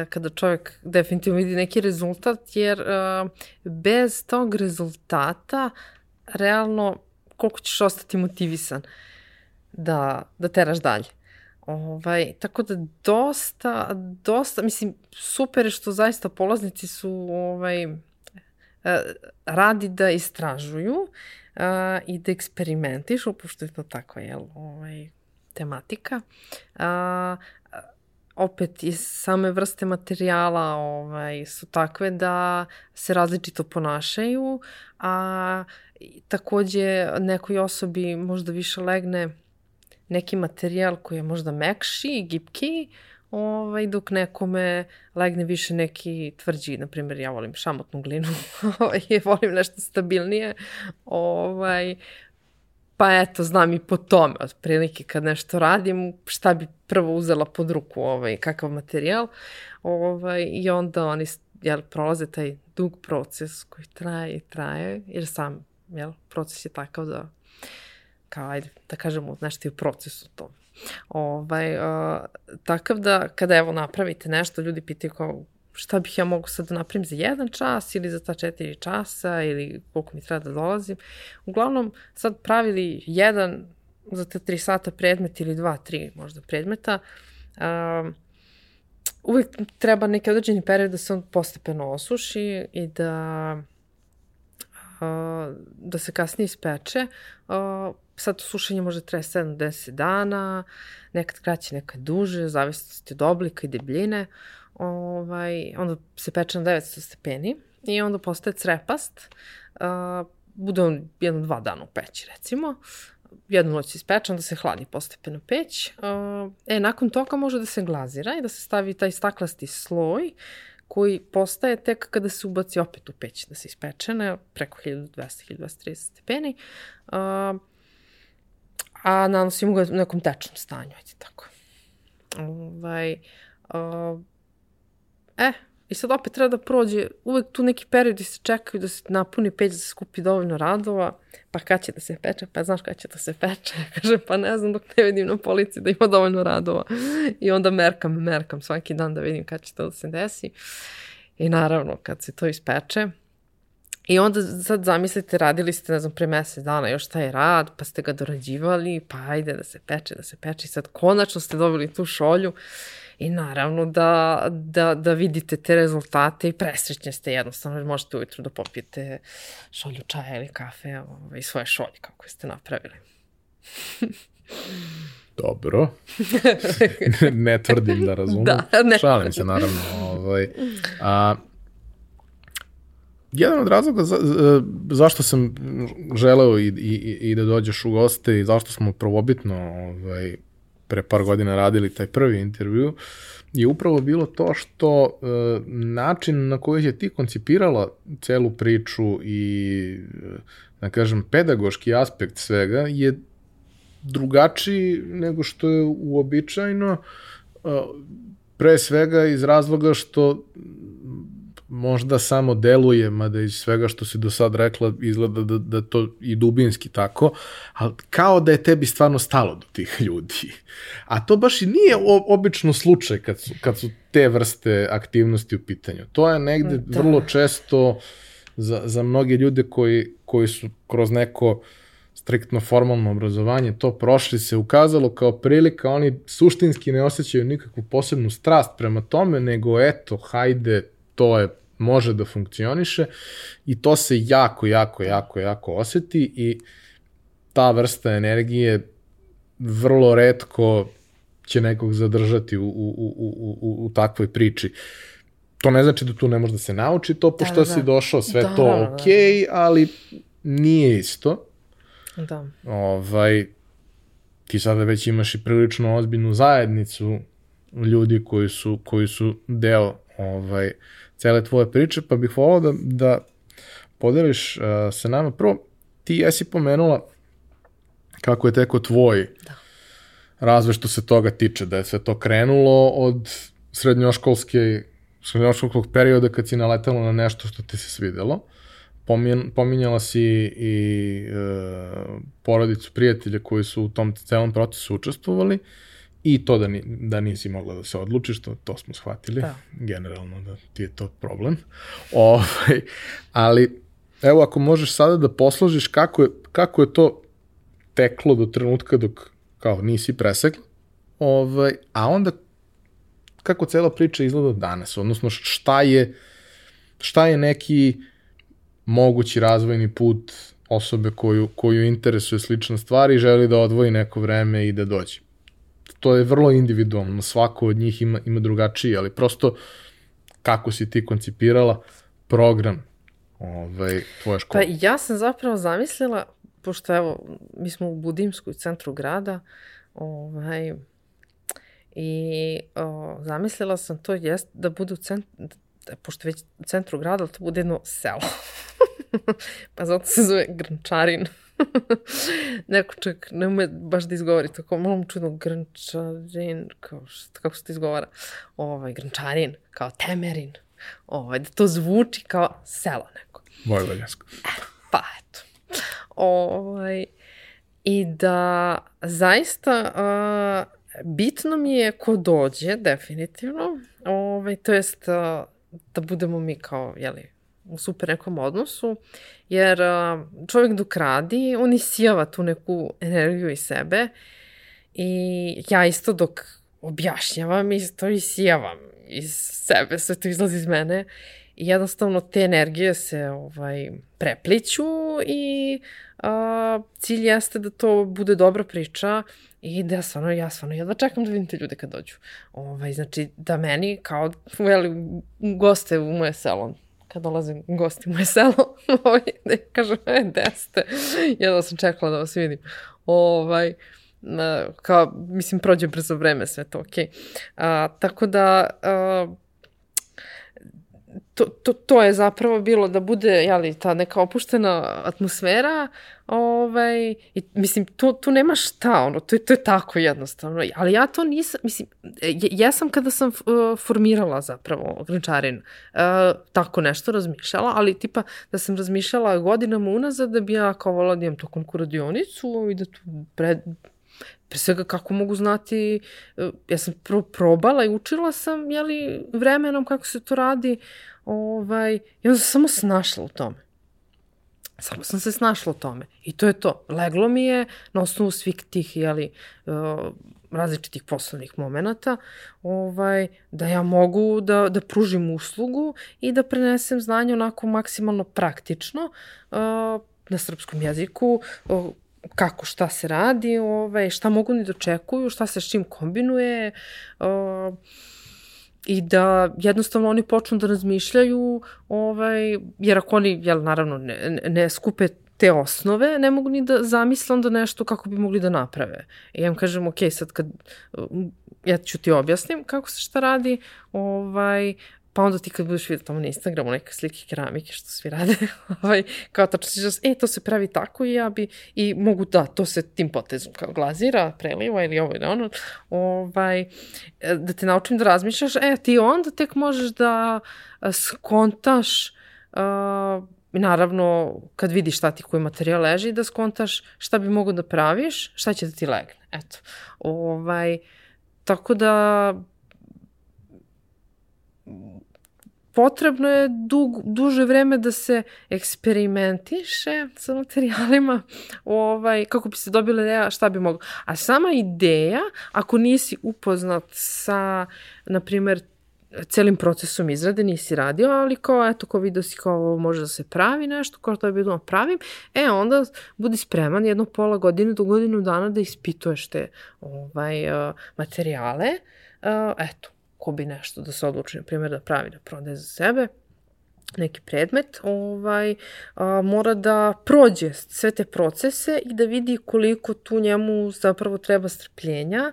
Speaker 2: kada čovjek definitivno vidi neki rezultat, jer uh, bez tog rezultata realno koliko ćeš ostati motivisan da, da teraš dalje. Ovaj, tako da dosta, dosta, mislim, super je što zaista polaznici su ovaj, e, radi da istražuju uh, i da eksperimentišu, pošto je to tako, jel, ovaj, tematika. A, opet i same vrste materijala ovaj, su takve da se različito ponašaju, a takođe nekoj osobi možda više legne neki materijal koji je možda mekši i gipki, ovaj, dok nekome legne više neki tvrđi, na primjer ja volim šamotnu glinu, ovaj, volim nešto stabilnije, ovaj, pa eto, znam i po tome, otprilike kad nešto radim, šta bi prvo uzela pod ruku, ovaj, kakav materijal, ovaj, i onda oni jel, prolaze taj dug proces koji traje i traje, jer sam jel, proces je takav da kao, ajde, da kažemo, nešto je u procesu to. Ovaj, uh, takav da, kada evo napravite nešto, ljudi pitaju kao, šta bih ja mogu sad da napravim za jedan čas ili za ta četiri časa ili koliko mi treba da dolazim. Uglavnom, sad pravili jedan za te tri sata predmet ili dva, tri možda predmeta, um, uvek treba neki određeni period da se on postepeno osuši i da uh, da se kasnije ispeče. Uh, sad sušenje može traje 7-10 dana, nekad kraće, nekad duže, zavisnosti od oblika i debljine. Ovaj, onda se peče na 900 stepeni i onda postaje crepast. Uh, bude on jedno dva dana u peći, recimo. Jednu noć se ispeče, onda se hladi postepeno peć. Uh, e, nakon toga može da se glazira i da se stavi taj staklasti sloj koji postaje tek kada se ubaci opet u peć da se ispeče na preko 1200-1230 stepeni. Uh, a nanosimo ga u nekom tečnom stanju, ajde tako. Ovaj, uh, E, i sad opet treba da prođe uvek tu neki periodi se čekaju da se napuni peć, da se skupi dovoljno radova, pa kad će da se peče, pa znaš kad će da se peče, kaže pa ne znam dok ne vidim na polici da ima dovoljno radova. I onda merkam, merkam svaki dan da vidim kad će to da se desi. I naravno kad se to ispeče, I onda sad zamislite, radili ste, ne znam, pre mesec dana još taj rad, pa ste ga dorađivali, pa ajde da se peče, da se peče i sad konačno ste dobili tu šolju i naravno da, da, da vidite te rezultate i presrećni ste jednostavno, jer možete ujutru da popijete šolju čaja ili kafe ovaj, i svoje šolje kako ste napravili.
Speaker 1: Dobro. ne tvrdim da razumem. Da, ne Šalim se, naravno. Ovaj, a, jedan od razloga za, za, zašto sam želeo i, i, i da dođeš u goste i zašto smo prvobitno ovaj, pre par godina radili taj prvi intervju, je upravo bilo to što e, način na koji je ti koncipirala celu priču i, da kažem, pedagoški aspekt svega je drugačiji nego što je uobičajno, e, pre svega iz razloga što možda samo deluje, mada iz svega što si do sad rekla izgleda da, da to i dubinski tako, ali kao da je tebi stvarno stalo do tih ljudi. A to baš i nije obično slučaj kad su, kad su te vrste aktivnosti u pitanju. To je negde da. vrlo često za, za mnoge ljude koji, koji su kroz neko striktno formalno obrazovanje to prošli se ukazalo kao prilika, oni suštinski ne osjećaju nikakvu posebnu strast prema tome, nego eto, hajde, to je može da funkcioniše i to se jako, jako, jako, jako oseti i ta vrsta energije vrlo redko će nekog zadržati u, u, u, u, u takvoj priči. To ne znači da tu ne može da se nauči to, pošto da, da. si došao, sve da, to da, ok, da. ali nije isto.
Speaker 2: Da.
Speaker 1: Ovaj, ti sada već imaš i prilično ozbiljnu zajednicu ljudi koji su, koji su deo ovaj, cele tvoje priče, pa bih volao da, da podeliš uh, sa nama. Prvo, ti jesi pomenula kako je teko tvoj da. razvoj što se toga tiče, da je sve to krenulo od srednjoškolske srednjoškolskog perioda kad si naletala na nešto što ti se svidelo. Pomin, pominjala si i e, porodicu prijatelja koji su u tom celom procesu učestvovali i to da, ni, da nisi mogla da se odlučiš, to, to smo shvatili, da. generalno da ti je to problem. Ovaj, ali evo ako možeš sada da posložiš kako je, kako je to teklo do trenutka dok kao nisi presekla, ovaj, a onda kako cela priča izgleda danas, odnosno šta je, šta je neki mogući razvojni put osobe koju, koju interesuje slična stvar i želi da odvoji neko vreme i da dođe. To je vrlo individualno, svako od njih ima, ima drugačiji, ali prosto kako si ti koncipirala program ovaj, tvoje škole?
Speaker 2: Pa ja sam zapravo zamislila, pošto evo, mi smo u Budimskoj centru grada, ovaj, I o, zamislila sam to jest da bude u centru, da, pošto već u centru grada, to bude jedno selo. pa zato se zove Grnčarin. Neko čak ne ume baš da izgovori tako malo čudno Grnčarin, kao što, kako se to izgovara? Ovaj, Grnčarin, kao Temerin. Ovaj, da to zvuči kao selo neko.
Speaker 1: Vojvodinsko.
Speaker 2: E, pa eto. Ovaj, I da zaista uh, bitno mi je ko dođe, definitivno, ovaj, to jest da budemo mi kao, jeli, u super nekom odnosu, jer čovjek dok radi, on isijava tu neku energiju iz sebe i ja isto dok objašnjavam, isto isijavam iz sebe, sve to izlazi iz mene i jednostavno te energije se ovaj, prepliću i a, cilj jeste da to bude dobra priča i da stvarno, ja stvarno jedva čekam da vidim te ljude kad dođu. Ovaj, znači, da meni kao, veli, goste u moje selo, kad dolazim gosti u moje selo, ovaj, da kažem, e, gde ste? Jedva sam čekala da vas vidim. Ovaj, kao, mislim, prođe brzo vreme, sve to okej. Okay. tako da, a, to, to, to je zapravo bilo da bude, jeli, ta neka opuštena atmosfera, ovaj, i, mislim, tu, tu nema šta, ono, to, to je tako jednostavno, ali ja to nisam, mislim, ja sam kada sam uh, formirala zapravo Grančarin, uh, tako nešto razmišljala, ali tipa da sam razmišljala godinama unazad da bi ja kao volila da imam tokom kuradionicu i da tu pred, pre svega kako mogu znati, uh, ja sam pro, probala i učila sam, jeli, vremenom kako se to radi, Ovaj, I onda sam samo snašla u tome. Samo sam se snašla u tome. I to je to. Leglo mi je na osnovu svih tih, jeli, različitih poslovnih momenta, ovaj, da ja mogu da, da pružim uslugu i da prenesem znanje onako maksimalno praktično na srpskom jeziku, kako šta se radi, ovaj, šta mogu ni dočekuju, šta se s čim kombinuje, uh, i da jednostavno oni počnu da razmišljaju, ovaj, jer ako oni, jel, naravno, ne, ne skupe te osnove, ne mogu ni da zamisle onda nešto kako bi mogli da naprave. I ja im kažem, ok, sad kad, ja ću ti objasnim kako se šta radi, ovaj, Pa onda ti kad budeš vidio tamo na Instagramu neke slike keramike što svi rade, ovaj, kao tačno ćeš, e, to se pravi tako i ja bi, i mogu da, to se tim potezom kao glazira, preliva ili ovo ili ono, ovaj, da te naučim da razmišljaš, e, ti onda tek možeš da skontaš, uh, naravno, kad vidiš šta ti koji materijal leži, da skontaš šta bi mogo da praviš, šta će da ti legne, eto. Ovaj, tako da, potrebno je dug, duže vreme da se eksperimentiše sa materijalima ovaj, kako bi se dobila ideja šta bi moglo. A sama ideja, ako nisi upoznat sa, na primer, celim procesom izrade nisi radio, ali kao, eto, kao vidio si kao ovo može da se pravi nešto, kao to je bilo pravim, e, onda budi spreman jedno pola godine do godinu dana da ispituješ te ovaj, uh, materijale, uh, eto, ko bi nešto da se odluči, na primjer, da pravi, da prodaje za sebe, neki predmet, ovaj, a, mora da prođe sve te procese i da vidi koliko tu njemu zapravo treba strpljenja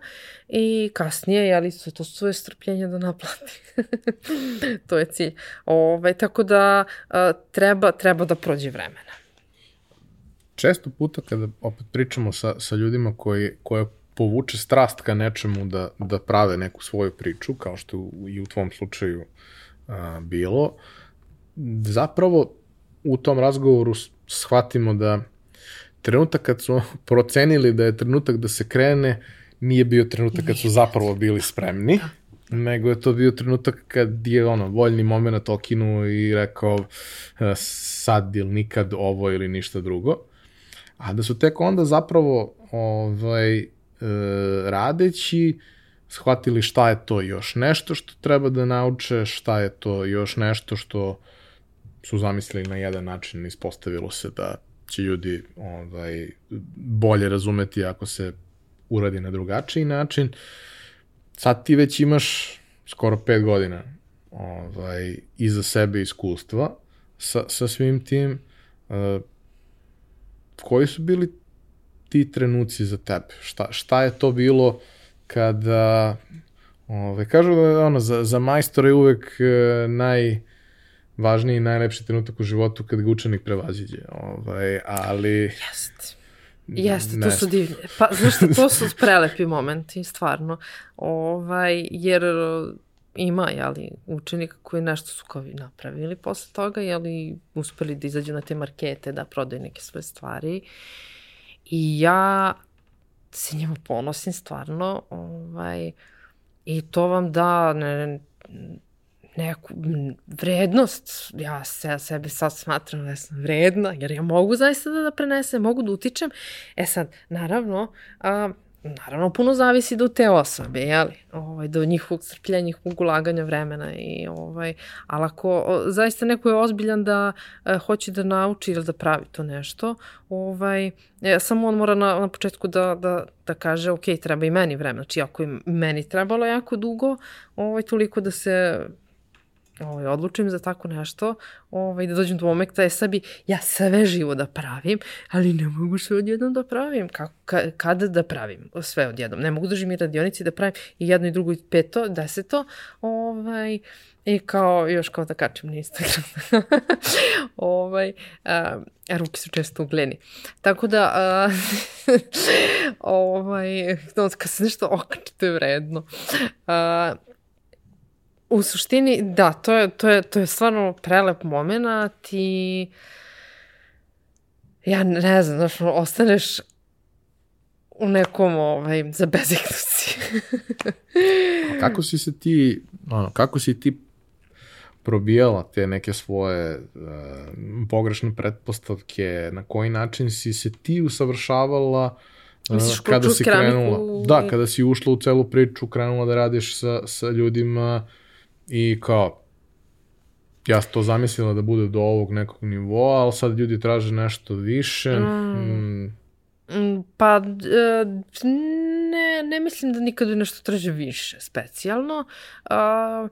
Speaker 2: i kasnije, jeli, sve to svoje strpljenje da naplati. to je cilj. Ovaj, tako da a, treba, treba da prođe vremena.
Speaker 1: Često puta kada opet pričamo sa, sa ljudima koji, koje povuče strast ka nečemu da, da prave neku svoju priču, kao što i u tvom slučaju a, bilo, zapravo u tom razgovoru shvatimo da trenutak kad su procenili da je trenutak da se krene, nije bio trenutak kad su zapravo bili spremni, nego je to bio trenutak kad je ono, voljni moment okinuo i rekao e, sad ili nikad ovo ili ništa drugo. A da su tek onda zapravo ovaj, e, radeći shvatili šta je to još nešto što treba da nauče, šta je to još nešto što su zamislili na jedan način, ispostavilo se da će ljudi ovaj, bolje razumeti ako se uradi na drugačiji način. Sad ti već imaš skoro pet godina ovaj, iza sebe iskustva sa, sa svim tim. Uh, koji su bili ti trenuci za tebe? Šta, šta je to bilo kada... Ovaj, kažu da ono, za, za majstora je uvek uh, naj važniji i najlepši trenutak u životu kad ga učenik prevaziđe. Ovaj, ali...
Speaker 2: Jeste. Jeste, to su divne. Pa, znaš što, to su prelepi momenti, stvarno. Ovaj, jer ima, jeli, učenika koji nešto su kao napravili posle toga, jeli, uspeli da izađu na te markete, da prodaju neke svoje stvari. I ja se njima ponosim stvarno, ovaj, i to vam da, ne, neku vrednost, ja se, sebe sad smatram da sam vredna, jer ja mogu zaista da, da prenesem, mogu da utičem. E sad, naravno, a, naravno puno zavisi do te osobe, jeli? Ovaj, do njihovog strpljenja, njihovog ulaganja vremena i ovaj, ali ako o, zaista neko je ozbiljan da e, hoće da nauči ili da pravi to nešto, ovaj, e, samo on mora na, na početku da, da, da kaže ok, treba i meni vremena, znači ako je meni trebalo jako dugo, ovaj, toliko da se ovaj, odlučim za tako nešto, ovaj, da dođem do momenta, je sad bi ja sve živo da pravim, ali ne mogu sve odjednom da pravim. Kako, ka, kada da pravim sve odjednom? Ne mogu da živim i radionici da pravim i jedno i drugo i peto, deseto, ovaj, I kao, još kao da kačem na Instagram. ovaj, a, a ruke su često ugleni. Tako da, a, ovaj, kad se nešto okače, to je vredno. A, U suštini, da, to je, to je, to je stvarno prelep moment i ja ne znam, znaš, ostaneš u nekom ovaj, za bezignuci.
Speaker 1: kako si se ti, ono, kako si ti probijala te neke svoje uh, pogrešne pretpostavke, na koji način si se ti usavršavala
Speaker 2: uh, Misliš, kada si krenula,
Speaker 1: da, kada si ušla u celu priču, krenula da radiš sa, sa ljudima I kao, ja sam to zamislila da bude do ovog nekog nivoa, ali sad ljudi traže nešto više. Mm.
Speaker 2: Mm. Pa, e, ne, ne mislim da nikad nešto traže više, specijalno. A,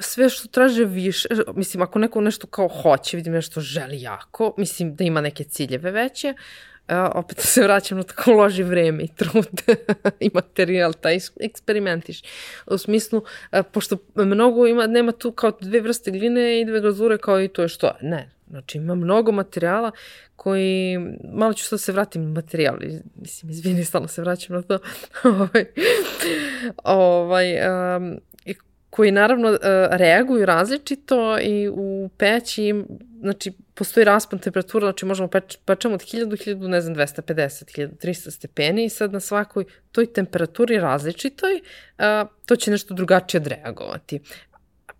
Speaker 2: sve što traže više, mislim, ako neko nešto kao hoće, vidim nešto želi jako, mislim da ima neke ciljeve veće, Uh, opet se vraćam na tako loži vreme i trud i materijal, taj eksperimentiš. U smislu, uh, pošto mnogo ima, nema tu kao dve vrste gline i dve glazure kao i to je što. Ne, znači ima mnogo materijala koji, malo ću sad se vratim na materijal, mislim, izvini, stalno se vraćam na to, ovaj, ovaj, um, koji naravno uh, reaguju različito i u peći, znači postoji raspon temperatura, znači možemo peč, pečemo od 1000 do 1000, ne znam, 250, 1300 stepeni i sad na svakoj toj temperaturi različitoj to će nešto drugačije odreagovati.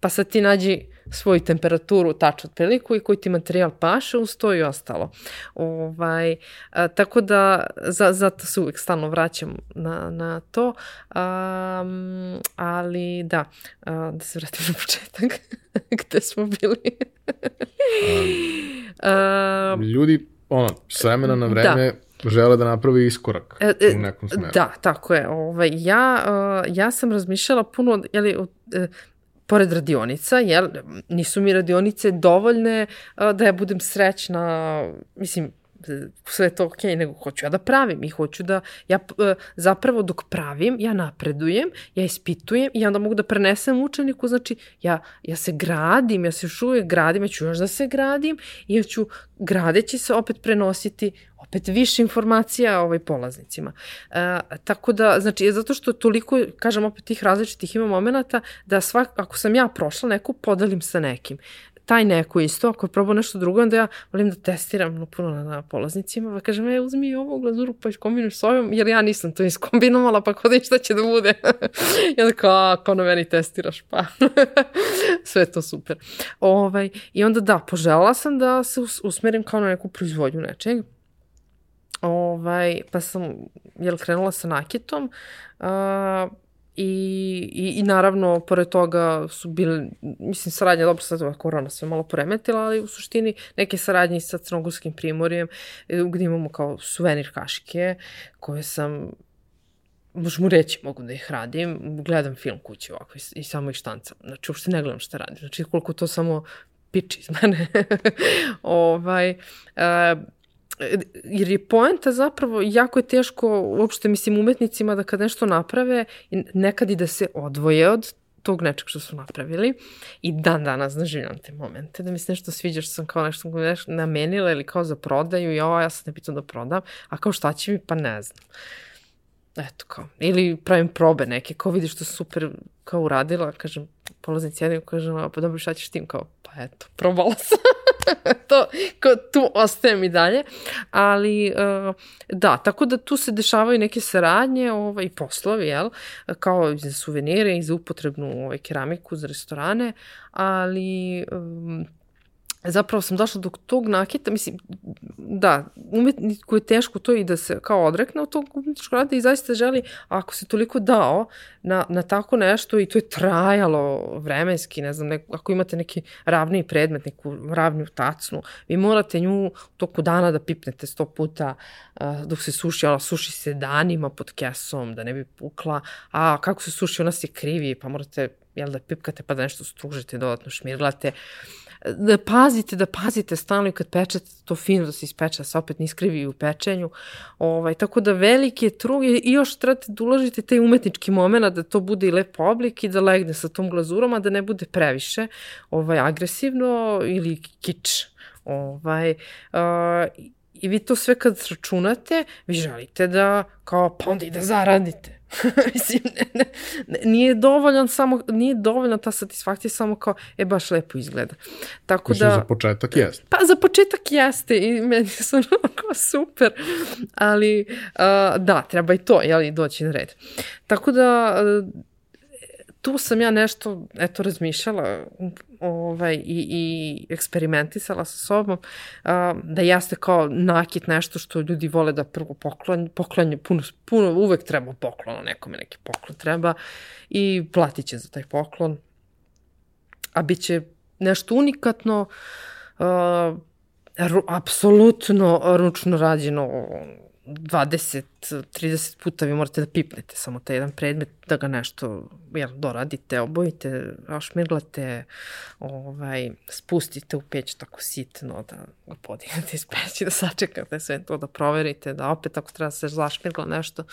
Speaker 2: Pa sad ti nađi svoju temperaturu tačno priliku i koji ti materijal paše uz to i ostalo. Ovaj, a, tako da za, zato se uvijek stalno vraćam na, na to. Um, ali da, a, da se vratim na početak gde smo bili.
Speaker 1: um, ljudi, ono, s vremena na vreme da žele da napravi iskorak e, e, u nekom smeru.
Speaker 2: Da, tako je. Ovaj, ja, uh, ja sam razmišljala puno, jeli, uh, pored radionica, jel, nisu mi radionice dovoljne da ja budem srećna, mislim, sve to ok, nego hoću ja da pravim i hoću da, ja e, zapravo dok pravim, ja napredujem, ja ispitujem i onda mogu da prenesem učeniku, znači ja, ja se gradim, ja se još uvijek gradim, ja ću još da se gradim i ja ću gradeći se opet prenositi opet više informacija ovaj polaznicima. E, tako da, znači, zato što toliko, kažem opet, tih različitih ima momenta da svak, ako sam ja prošla neku, podelim sa nekim taj neko isto, ako je probao nešto drugo, onda ja volim da testiram no, puno na, na polaznicima, pa kažem, e, uzmi ovu glazuru pa iskombinuješ s ovim, jer ja nisam to iskombinovala, pa kod šta će da bude. I onda kao, ako na meni testiraš, pa sve je to super. Ovaj, I onda da, poželjala sam da se usmerim kao na neku proizvodnju nečeg, ovaj, pa sam, jel, krenula sa nakitom, uh, I, i, I naravno, pored toga su bile, mislim, saradnja, dobro sad ova korona sve malo poremetila, ali u suštini neke saradnje sa Crnogorskim primorjem, e, gde imamo kao suvenir kašike, koje sam možemo reći, mogu da ih radim, gledam film kući ovako i, i samo ih štancam. Znači, uopšte ne gledam šta radim. Znači, koliko to samo piči iz mene. ovaj, uh, jer je poenta zapravo, jako je teško uopšte, mislim, umetnicima da kad nešto naprave, nekad i da se odvoje od tog nečeg što su napravili i dan danas doživljam te momente da mi se nešto sviđa što sam kao nešto, namenila ili kao za prodaju i ovo ja sam ne pitam da prodam, a kao šta će mi pa ne znam. Eto kao, ili pravim probe neke, kao vidiš što super kao uradila, kažem, polaznici jedin, kažem, pa dobro šta ćeš tim, kao, pa eto, probala sam. to, ko, tu ostajem i dalje. Ali, uh, da, tako da tu se dešavaju neke saradnje ovaj, poslovi, jel? Kao za suvenire i za upotrebnu ovaj, keramiku za restorane, ali um, zapravo sam došla do tog nakita, mislim, da, umetniku je teško to i da se kao odrekne od tog umetničkog rada i zaista želi, ako se toliko dao na, na tako nešto i to je trajalo vremenski, ne znam, neko, ako imate neki ravni predmet, neku ravniju tacnu, vi morate nju toku dana da pipnete sto puta dok se suši, ona suši se danima pod kesom da ne bi pukla, a kako se suši ona se krivi, pa morate jel da pipkate pa da nešto stružite, dodatno šmirglate. Uh, da pazite, da pazite stalno i kad pečete to fino da se ispeče, da se opet ne iskrivi u pečenju. Ovaj, tako da veliki je trug i još trebate da uložite taj umetnički moment da to bude i lep oblik i da legne sa tom glazurom, a da ne bude previše ovaj, agresivno ili kič. Ovaj, uh, I vi to sve kad računate, vi želite da kao pa onda i da zaradite. Mislim, ne, ne, nije dovoljno samo, nije dovoljno ta satisfakcija samo kao, e, baš lepo izgleda. Tako
Speaker 1: Mislim,
Speaker 2: da...
Speaker 1: za početak jeste.
Speaker 2: Pa, za početak jeste i meni su kao super, ali uh, da, treba i to, jeli, doći na red. Tako da, uh, tu sam ja nešto, eto, razmišljala ovaj, i, i eksperimentisala sa sobom, a, da jeste kao nakit nešto što ljudi vole da prvo poklon, poklonje, puno, puno, uvek treba poklon, nekome neki poklon treba i platit će za taj poklon, a bit će nešto unikatno, a, ru, apsolutno ručno rađeno 20-30 puta vi morate da pipnete samo taj jedan predmet, da ga nešto jel, doradite, obojite, šmirglate, ovaj, spustite u peć tako sitno, da ga podignete iz peći, da sačekate sve to, da proverite, da opet ako treba da se zašmirgla nešto,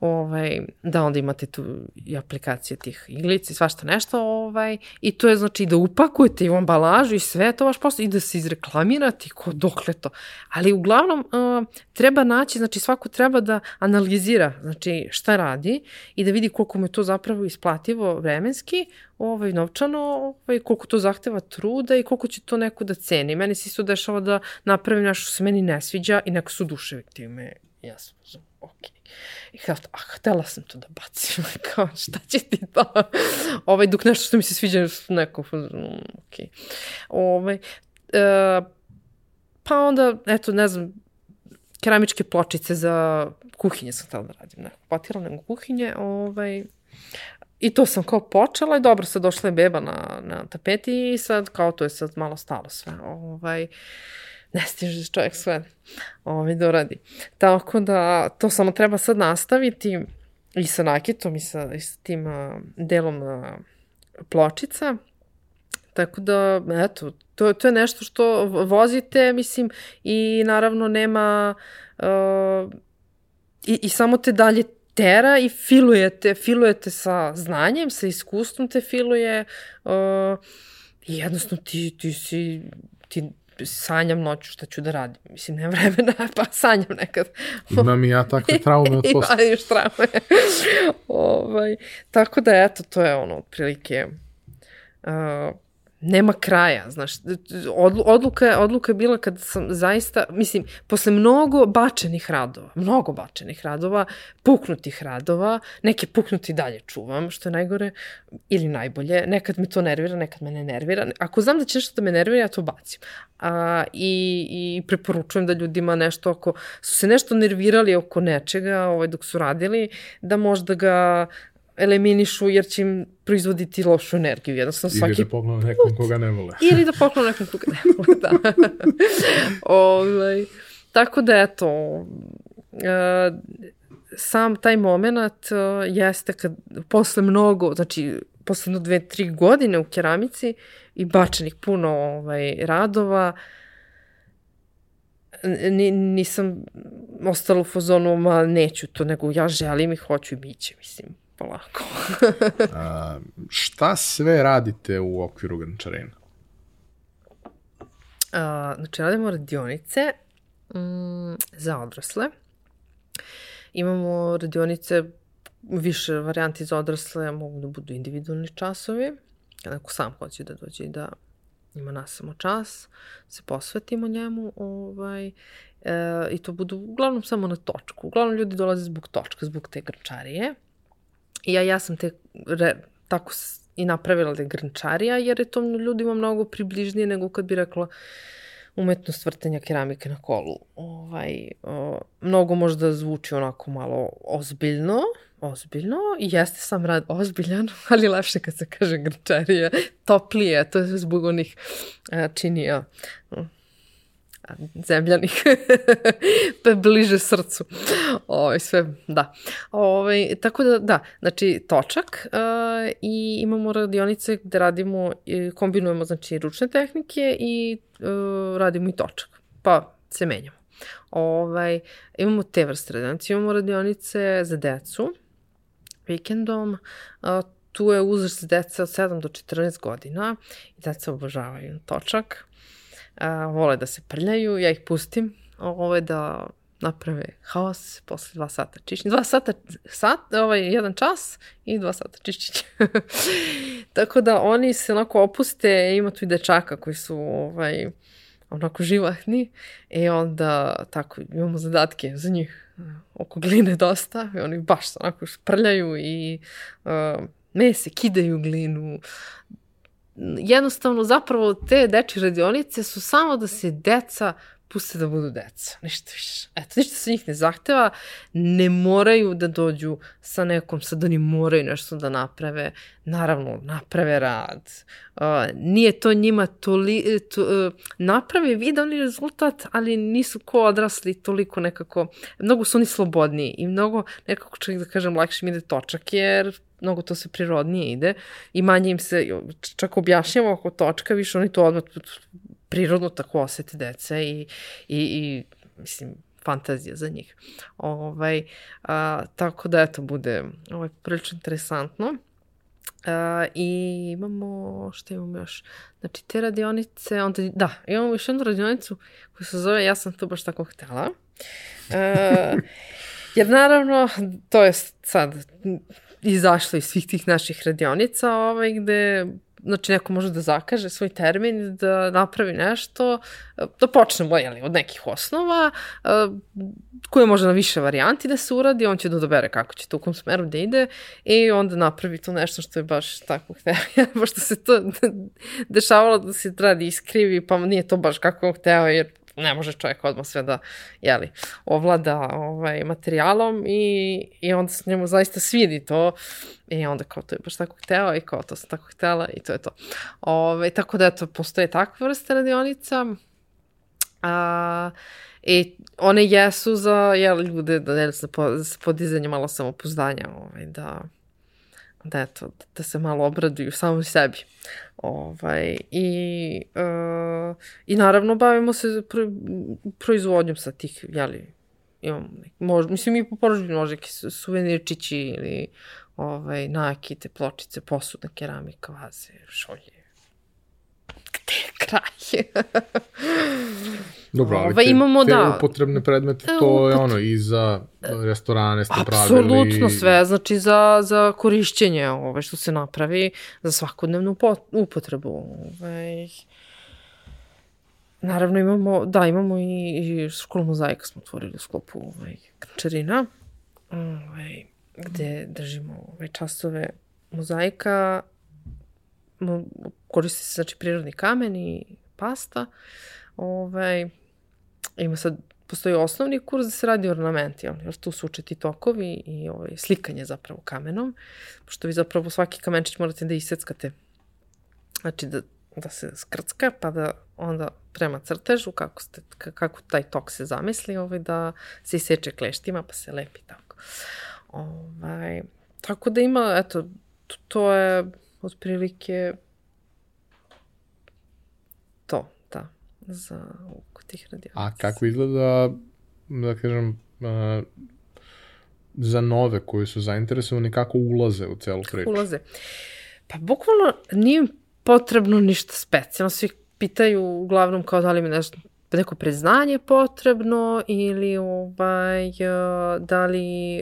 Speaker 2: ovaj, da onda imate tu i aplikacije tih iglica i svašta nešto, ovaj, i to je znači da upakujete i u ambalažu i sve to vaš posao i da se izreklamirate ko dokle to. Ali uglavnom uh, treba naći, znači svako treba da analizira znači šta radi i da vidi koliko mu je to zapravo isplativo vremenski, ovaj, novčano, ovaj, koliko to zahteva truda i koliko će to neko da ceni. Meni se isto dešava da napravim nešto što se meni ne sviđa i neko su duševi time. Ja sam, okej. Okay I kao, a htela sam to da bacim, kao šta će ti to? ovaj, dok nešto što mi se sviđa, neko, ok. Ovaj, e, pa onda, eto, ne znam, keramičke pločice za kuhinje sam htela da radim, neko patila nego kuhinje, ovaj, I to sam kao počela i dobro, sad došla je beba na, na tapeti i sad kao to je sad malo stalo sve. Ovaj, uh, ne stiže čovjek sve ovaj, da uradi. Tako da to samo treba sad nastaviti i sa nakitom i sa, i sa tim uh, delom uh, pločica. Tako da, eto, to, to je nešto što vozite, mislim, i naravno nema... Uh, i, I samo te dalje tera i filujete, filujete sa znanjem, sa iskustvom te filuje uh, i jednostavno ti, ti si, ti sanjam noću šta ću da radim. Mislim, nema vremena, pa sanjam nekad.
Speaker 1: Imam i ja takve traume od posla.
Speaker 2: Ima još traume. ovaj, tako da, eto, to je ono, otprilike, uh, nema kraja, znaš, odluka, odluka je bila kad sam zaista, mislim, posle mnogo bačenih radova, mnogo bačenih radova, puknutih radova, neke puknuti dalje čuvam, što je najgore, ili najbolje, nekad me to nervira, nekad me ne nervira, ako znam da će nešto da me nervira, ja to bacim. A, i, I preporučujem da ljudima nešto oko, su se nešto nervirali oko nečega ovaj, dok su radili, da možda ga eliminišu jer će im proizvoditi lošu energiju. Jednostavno
Speaker 1: Ili svaki da poklonu nekom koga ne vole.
Speaker 2: Ili da poklonu nekom koga ne vole, da. ovaj, tako da, eto, uh, sam taj moment uh, jeste kad posle mnogo, znači posle dve, tri godine u keramici i bačenih puno ovaj, radova, N nisam ostala u fazonu, ma neću to, nego ja želim i hoću i biće, mislim polako.
Speaker 1: A, šta sve radite u okviru Grančarena?
Speaker 2: A, znači, radimo radionice mm, za odrasle. Imamo radionice više varijanti za odrasle, mogu da budu individualni časovi, kada neko sam hoće da dođe i da ima nas samo čas, se posvetimo njemu, ovaj, e, i to budu uglavnom samo na točku. Uglavnom ljudi dolaze zbog točka, zbog te grčarije. I ja, ja sam te re, tako i napravila da je grnčarija, jer je to ljudima mnogo približnije nego kad bi rekla umetnost vrtenja keramike na kolu. Ovaj, o, mnogo možda zvuči onako malo ozbiljno, ozbiljno i jeste sam rad ozbiljan, ali lepše kad se kaže grčarija, toplije, to je zbog onih a, činija zemljanih, bliže srcu. Ovaj, sve, da. Ovaj, tako da, da, znači točak uh, i imamo radionice gde radimo, kombinujemo znači ručne tehnike i uh, radimo i točak. Pa se menjamo. Ovaj, imamo te vrste radionice. Imamo radionice za decu vikendom. Uh, tu je uzrast deca od 7 do 14 godina i deca obožavaju točak a, vole da se prljaju, ja ih pustim, ove da naprave haos posle dva sata čišćenja. Dva sata, sat, ovaj, jedan čas i dva sata čišćenja. Tako da oni se onako opuste, ima tu i dečaka koji su ovaj, onako živahni i onda tako imamo zadatke za njih oko gline dosta i oni baš onako prljaju i uh, mese, kidaju glinu, jednostavno zapravo te dečje radionice su samo da se deca puste da budu deca, ništa više. Eto, ništa se njih ne zahteva, ne moraju da dođu sa nekom, sad oni moraju nešto da naprave, naravno, naprave rad. Uh, nije to njima toli, to, uh, naprave videoni rezultat, ali nisu ko odrasli toliko nekako, mnogo su oni slobodniji i mnogo nekako čak da kažem lakše mi ide točak, jer mnogo to se prirodnije ide. I manje im se, čak objašnjamo oko točka, više oni to odmah prirodno tako osete deca i, i, i mislim, fantazija za njih. Ovaj, a, tako da, eto, bude ovaj, prilično interesantno. A, I imamo, što imamo još? Znači, te radionice, onda, da, imamo još jednu radionicu koja se zove Ja sam to baš tako htela. A, jer naravno, to je sad izašlo iz svih tih naših radionica, ovaj, gde znači neko može da zakaže svoj termin, da napravi nešto, da počnemo jeli, od nekih osnova, koje može na više varijanti da se uradi, on će da odabere kako će to u kom smeru da ide i onda napravi to nešto što je baš tako hteo. Pošto se to dešavalo da se radi iskrivi, pa nije to baš kako on hteo, jer ne može čovjek odmah sve da, jeli, ovlada ovaj, materijalom i, i onda se njemu zaista svidi to i onda kao to je baš tako hteo i kao to sam tako htela i to je to. Ove, ovaj, tako da eto, postoje takve vrste radionica. A, I one jesu za jel, ljude da, ne, za, za podizanje malo samopouzdanja, ovaj, da, da eto, da se malo obraduju samom sebi. Ovaj, i, uh, I naravno bavimo se pro, proizvodnjom sa tih, jeli, imam, možda, mislim i po porođenju može neki suvenirčići ili ovaj, nakite, pločice, posudna keramika, vaze, šolje. Gde je kraj?
Speaker 1: Dobro, ali ovaj, te, imamo, te da, upotrebne predmete, to je ono i za restorane ste pravili.
Speaker 2: Apsolutno sve, znači za, za korišćenje ove, što se napravi za svakodnevnu upotrebu. Ovaj. Naravno imamo, da, imamo i, i školu mozaika smo otvorili u sklopu ovaj, Krančarina, ovaj, gde držimo ovaj, časove mozaika, koristi se znači prirodni kamen i pasta. Ovaj, ima sad, postoji osnovni kurs da se radi ornamenti, jer tu su učeti tokovi i ovaj, slikanje zapravo kamenom, pošto vi zapravo svaki kamenčić morate da iseckate, znači da, da se skrcka, pa da onda prema crtežu, kako, ste, kako taj tok se zamisli, ovaj, da se iseče kleštima, pa se lepi tako. Ovaj, tako da ima, eto, to, to je otprilike to, da, za oko tih radijacija.
Speaker 1: A kako izgleda, da kažem, uh, za nove koji su zainteresovani, kako ulaze u celu priču?
Speaker 2: Ulaze. Pa bukvalno nije potrebno ništa specijalno. Svi pitaju uglavnom kao da li mi nešto neko priznanje potrebno ili ovaj, da li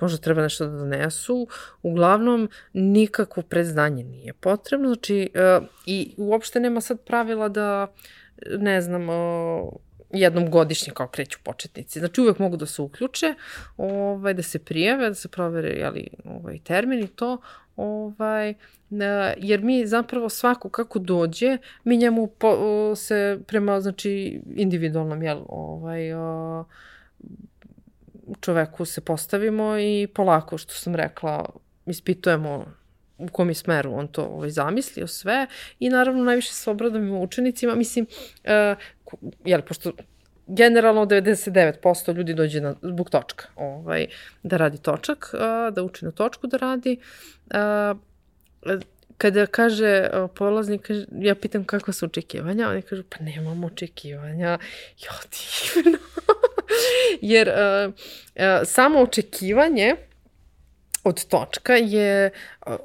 Speaker 2: možda treba nešto da donesu. Uglavnom, nikakvo predznanje nije potrebno. Znači, uh, i uopšte nema sad pravila da, ne znam, uh, jednom godišnje kao kreću početnici. Znači uvek mogu da se uključe, ovaj, da se prijave, da se provere jeli, ovaj, termin i to, ovaj, jer mi zapravo svako kako dođe, mi njemu po, se prema znači individualnom jel, ovaj, čoveku se postavimo i polako, što sam rekla, ispitujemo u kom je smeru on to ovaj, zamislio sve i naravno najviše se obradujemo učenicima. Mislim, uh, jel, pošto generalno 99% ljudi dođe na, zbog točka, ovaj, da radi točak, uh, da uči na točku da radi. Uh, kada kaže polaznik, kaže, ja pitam kakva su očekivanja, oni kažu pa nemam očekivanja, jo divno. Jer uh, uh, samo očekivanje od točka je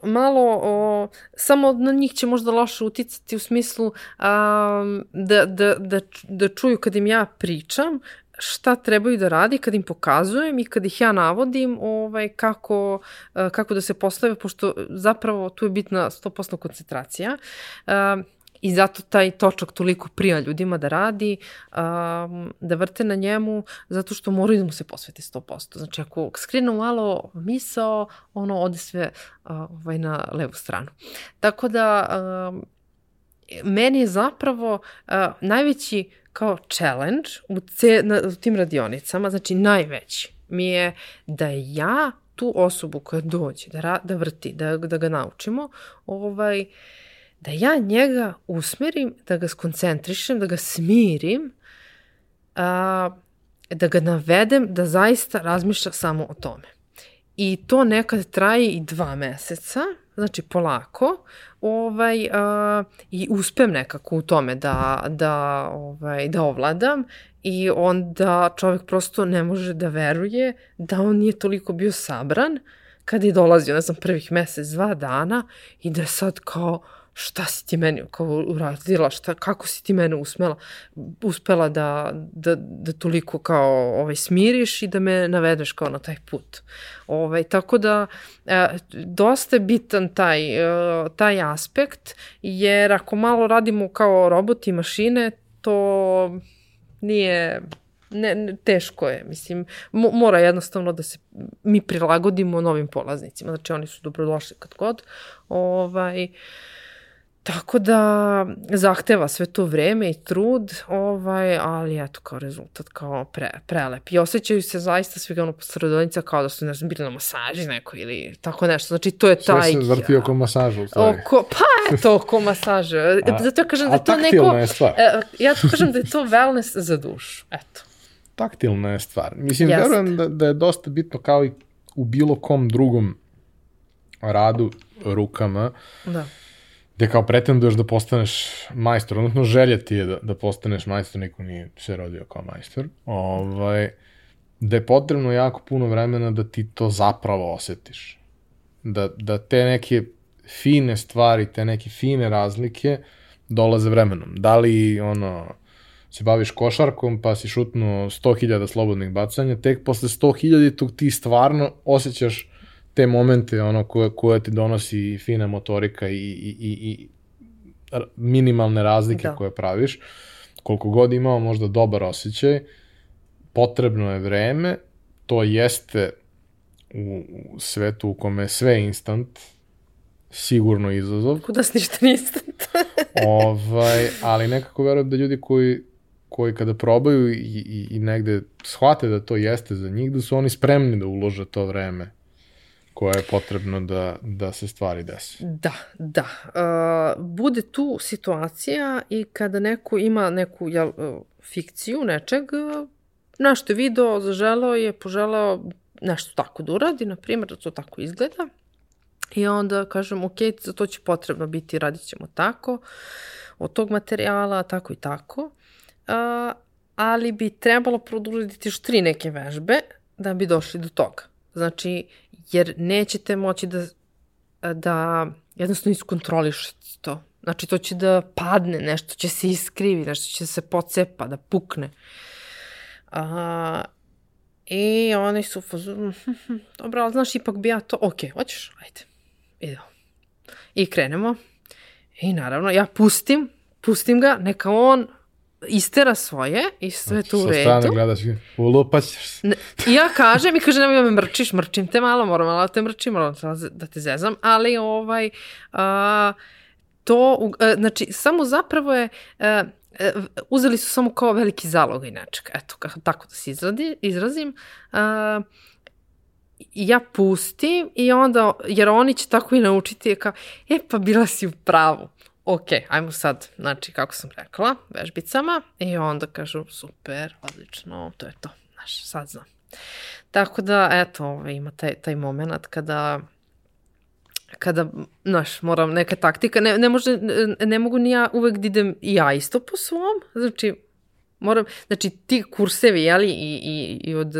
Speaker 2: malo, o, samo na njih će možda loše uticati u smislu a, da, da, da, da čuju kad im ja pričam šta trebaju da radi kad im pokazujem i kad ih ja navodim ovaj, kako, kako da se postave, pošto zapravo tu je bitna 100% koncentracija. I zato taj točak toliko prija ljudima da radi, um, da vrte na njemu, zato što moraju da mu se posvete 100%. Znači, ako skrinu malo misao, ono ode sve uh, ovaj, na levu stranu. Tako da, um, meni je zapravo uh, najveći kao challenge u, ce, na, u tim radionicama, znači najveći, mi je da ja tu osobu koja dođe da, ra, da vrti, da, da ga naučimo, ovaj, uh, da ja njega usmerim, da ga skoncentrišem, da ga smirim, a, da ga navedem da zaista razmišlja samo o tome. I to nekad traje i dva meseca, znači polako, ovaj, a, i uspem nekako u tome da, da, ovaj, da ovladam i onda čovek prosto ne može da veruje da on nije toliko bio sabran kada je dolazio, ne znam, prvih mesec, dva dana i da je sad kao, šta si ti meni kao uradila, šta, kako si ti mene usmela, uspela da, da, da toliko kao ovaj, smiriš i da me navedeš kao na taj put. Ovaj, tako da e, dosta je bitan taj, e, taj aspekt, jer ako malo radimo kao roboti i mašine, to nije ne, ne, teško je, mislim, mo, mora jednostavno da se mi prilagodimo novim polaznicima, znači oni su dobrodošli kad god, ovaj, uh, Tako da zahteva sve to vreme i trud, ovaj, ali eto kao rezultat kao pre, prelep. I osjećaju se zaista svi ono posredonica kao da su ne znam, bili na masaži neko ili tako nešto. Znači to je taj...
Speaker 1: Sve se vrti oko masaža.
Speaker 2: Oko, pa eto oko masaža. A, Zato ja kažem da je to neko...
Speaker 1: je stvar.
Speaker 2: E, ja to kažem da je to wellness za dušu. Eto.
Speaker 1: Taktilna je stvar. Mislim, Jest. verujem da, da je dosta bitno kao i u bilo kom drugom radu rukama,
Speaker 2: da.
Speaker 1: Gde kao pretenduješ da postaneš majstor, odnosno želja ti je da, da postaneš majstor, niko nije se rodio kao majstor, ovaj, da je potrebno jako puno vremena da ti to zapravo osetiš. Da, da te neke fine stvari, te neke fine razlike dolaze vremenom. Da li ono, se baviš košarkom pa si šutnuo 100.000 slobodnih bacanja, tek posle 100.000 tog ti stvarno osjećaš te momente ono koje, koje ti donosi fina motorika i, i, i, i minimalne razlike da. koje praviš. Koliko god imao možda dobar osjećaj, potrebno je vreme, to jeste u, u svetu u kome je sve instant, sigurno izazov.
Speaker 2: Kuda si ništa nije instant.
Speaker 1: ovaj, ali nekako verujem da ljudi koji koji kada probaju i, i, i negde shvate da to jeste za njih, da su oni spremni da ulože to vreme koje je potrebno da, da se stvari desi.
Speaker 2: Da, da. Uh, bude tu situacija i kada neko ima neku jel, uh, fikciju nečeg, uh, nešto je video, zaželao je, poželao nešto tako da uradi, na primjer, da to tako izgleda. I onda kažem, ok, za to će potrebno biti, radit ćemo tako, od tog materijala, tako i tako uh, ali bi trebalo produžiti još tri neke vežbe da bi došli do toga. Znači, jer nećete moći da, da jednostavno iskontrolišete to. Znači, to će da padne, nešto će se iskrivi, nešto će se pocepa, da pukne. A, I oni su fazu, dobro, ali znaš, ipak bi ja to, ok, hoćeš, ajde, idemo. I krenemo. I naravno, ja pustim, pustim ga, neka on istera svoje i sve znači, to u redu. Sa strane
Speaker 1: gledaš, ulupaćeš se.
Speaker 2: ja kažem i kaže, nemoj da me mrčiš, mrčim te malo, moram malo da te mrčim, moram da te zezam, ali ovaj, a, to, a, znači, samo zapravo je, a, uzeli su samo kao veliki zalog i nečega, eto, tako da se izradi, izrazim, a, ja pustim i onda, jer oni će tako i naučiti, kao, e pa bila si u pravu ok, ajmo sad, znači, kako sam rekla, vežbicama i onda kažu, super, odlično, to je to, znaš, sad znam. Tako da, eto, ovaj, ima taj, taj moment kada kada, znaš, moram neka taktika, ne, ne, može, ne, ne mogu ni ja uvek da idem i ja isto po svom, znači, moram, znači ti kursevi, jeli, i, i, i od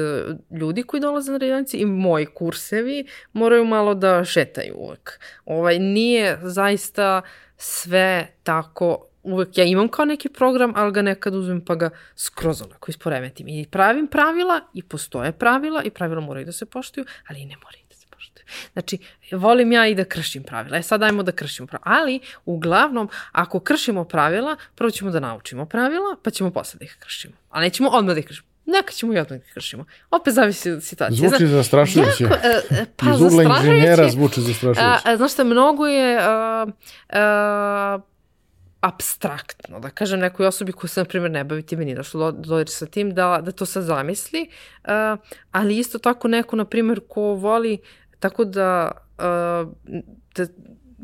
Speaker 2: ljudi koji dolaze na radionici i moji kursevi moraju malo da šetaju uvek. Ovaj, nije zaista sve tako uvek ja imam kao neki program, ali ga nekad uzmem pa ga skroz onako isporemetim. I pravim pravila i postoje pravila i pravila moraju da se poštuju, ali i ne moraju da se poštuju. Znači, volim ja i da kršim pravila. E sad dajmo da kršimo pravila. Ali, uglavnom, ako kršimo pravila, prvo ćemo da naučimo pravila, pa ćemo posle da ih kršimo. A nećemo odmah da ih kršimo. Neka ćemo i odmah da kršimo. Opet zavisi od situacije.
Speaker 1: Zvuči zastrašujuće. Jako, uh, pa Iz ugla inženjera zvuči zastrašujuće.
Speaker 2: Uh, znaš šta, mnogo je uh, uh, abstraktno, da kažem nekoj osobi koja se, na primjer, ne bavi time, nije došlo do, dodir sa tim, da, da to sad zamisli, uh, ali isto tako neko, na primjer, ko voli tako da, uh, da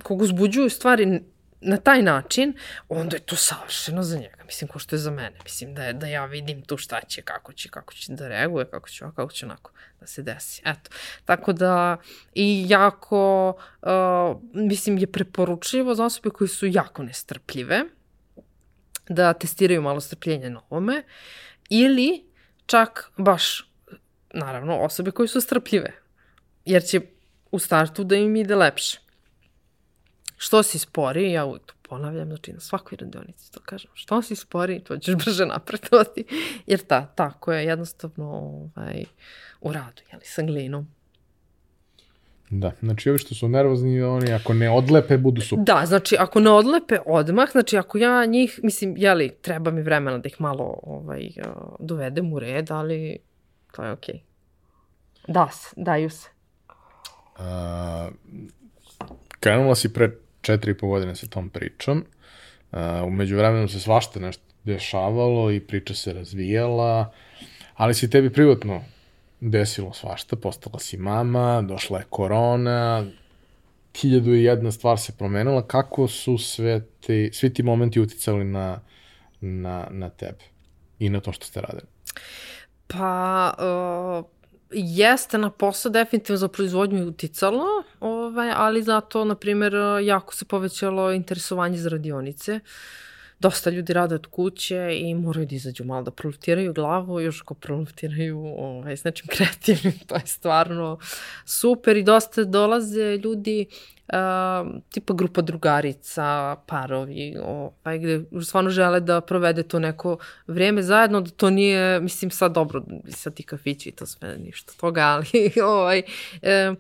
Speaker 2: kog uzbuđuju stvari na taj način, onda je to savršeno za njega. Mislim, ko što je za mene. Mislim, da, je, da ja vidim tu šta će, kako će, kako će da reaguje, kako će, kako će onako da se desi. Eto. Tako da, i jako, uh, mislim, je preporučljivo za osobe koji su jako nestrpljive, da testiraju malo strpljenja na ovome, ili čak baš, naravno, osobe koji su strpljive, jer će u startu da im ide lepše. Što si spori, ja uvijek to ponavljam, znači na svakoj radionici to kažem, što si spori, to ćeš brže napredovati, jer ta, tako je jednostavno ovaj, u radu, jeli, sa glinom.
Speaker 1: Da, znači ovi što su nervozni, oni ako ne odlepe, budu super.
Speaker 2: Da, znači ako ne odlepe odmah, znači ako ja njih, mislim, jeli, treba mi vremena da ih malo ovaj, dovedem u red, ali to je okej. Okay. Da se, daju se.
Speaker 1: A, krenula si pre četiri i po godine sa tom pričom. Uh, umeđu vremenu se svašta nešto dešavalo i priča se razvijala, ali si tebi privatno desilo svašta, postala si mama, došla je korona, hiljadu i jedna stvar se promenila, kako su sve ti, svi ti momenti uticali na, na, na tebe i na to što ste radili?
Speaker 2: Pa, uh, jeste na posao definitivno za proizvodnju uticalo, ovaj, ali zato, na primjer, jako se povećalo interesovanje za radionice. Dosta ljudi rade od kuće i moraju da izađu malo da prolutiraju glavu, još ako prolutiraju ovaj, s nečim kreativnim, to je stvarno super i dosta dolaze ljudi tipa grupa drugarica, parovi, ovaj, gde stvarno žele da provede to neko vreme zajedno, da to nije, mislim, sad dobro, sad ti kafići i to sve, ništa toga, ali ovaj, e,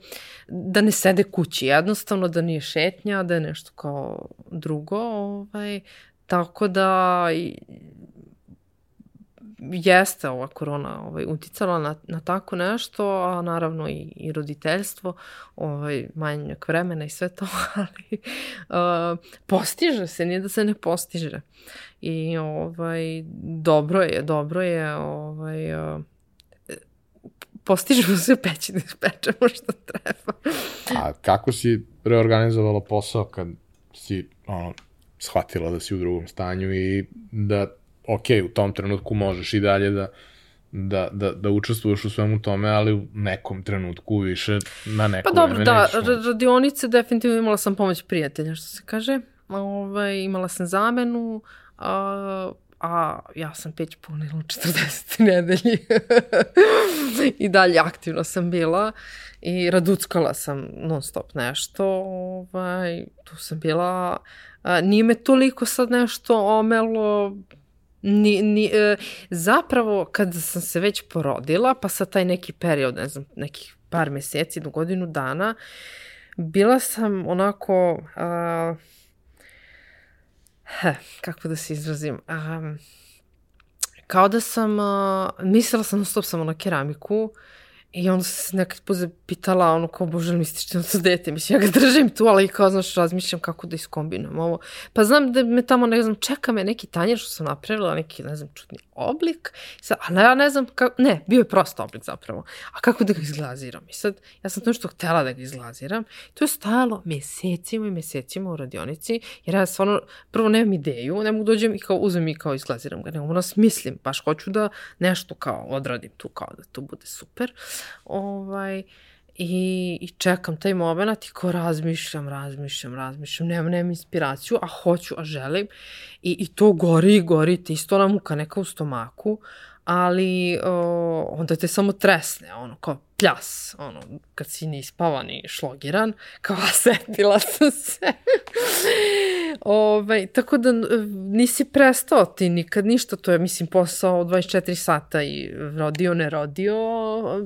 Speaker 2: da ne sede kući, jednostavno da nije šetnja, da je nešto kao drugo, ovaj, tako da jeste ova korona ovaj, uticala na, na tako nešto, a naravno i, i roditeljstvo, ovaj, manjak vremena i sve to, ali uh, postiže se, nije da se ne postiže. I ovaj, dobro je, dobro je, ovaj, uh, postižemo se peći da pečemo što treba.
Speaker 1: a kako si reorganizovala posao kad si ono, shvatila da si u drugom stanju i da ok, u tom trenutku možeš i dalje da, da, da, da učestvuješ u svemu tome, ali u nekom trenutku više na nekom
Speaker 2: Pa dobro, da, radionice definitivno imala sam pomoć prijatelja, što se kaže. Ovaj, imala sam zamenu, a, a ja sam peć punila u 40. nedelji. I dalje aktivno sam bila i raduckala sam non stop nešto. Ovaj, tu sam bila, a, nije me toliko sad nešto omelo, Ni, ni, e, zapravo, kada sam se već porodila, pa sa taj neki period, ne znam, nekih par meseci do godinu dana, bila sam onako, a, he, kako da se izrazim, a, kao da sam, a, mislila sam, stop sam na keramiku, I onda sam se nekad put zapitala, ono, kao, bože, li misliš da to dete? Mislim, ja ga držim tu, ali kao, znaš, razmišljam kako da iskombinujem ovo. Pa znam da me tamo, ne znam, čeka me neki tanjer što sam napravila, neki, ne znam, čudni oblik. Sad, ali ja ne znam, kako, ne, bio je prost oblik zapravo. A kako da ga izglaziram? I sad, ja sam to nešto htela da ga izglaziram. To je stajalo mesecima i mesecima u radionici, jer ja stvarno, prvo nemam ideju, ne mogu da dođem i kao uzem i kao izglaziram ga, nego ono smislim, baš hoću da nešto kao odradim tu, kao da to bude super. Ovaj, i, i čekam taj moment i ko razmišljam, razmišljam, razmišljam, nemam, nemam inspiraciju, a hoću, a želim. I, i to gori i gori, te isto ona muka neka u stomaku, ali o, onda te samo tresne, ono, kao pljas, ono, kad si nispavan i šlogiran, kao setila sam se. ovaj, tako da nisi prestao ti nikad ništa, to je, mislim, posao 24 sata i rodio, ne rodio,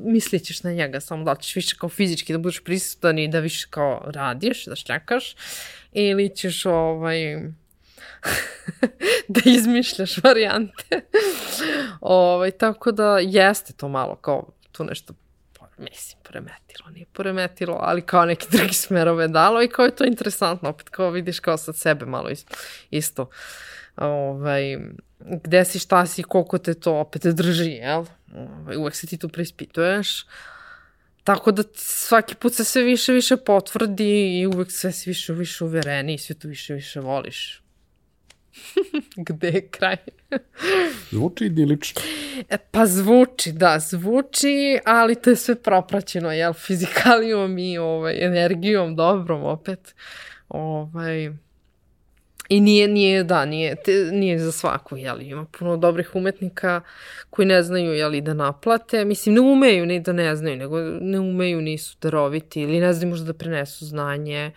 Speaker 2: mislićeš na njega, samo da ćeš više kao fizički da budeš prisutan i da više kao radiš, da šljakaš, ili ćeš, ovaj, da izmišljaš varijante. ovaj, tako da jeste to malo kao tu nešto mislim, poremetilo, nije poremetilo, ali kao neki drugi smerove dalo i kao je to interesantno, opet kao vidiš kao sad sebe malo isto, ovaj, gde si, šta si, koliko te to opet drži, jel? Ovaj, uvek se ti tu preispituješ. Tako da svaki put se sve više više potvrdi i uvek sve si više više uvereni i sve to više više voliš. Gde je kraj?
Speaker 1: zvuči idilično.
Speaker 2: E, pa zvuči, da, zvuči, ali to je sve propraćeno, jel, fizikalijom i ovaj, energijom dobrom opet. Ovaj, I nije, nije, da, nije, te, nije za svaku, jel, ima puno dobrih umetnika koji ne znaju, jel, da naplate, mislim, ne umeju, ne da ne znaju, nego ne umeju, nisu daroviti ili ne znaju možda da prenesu znanje,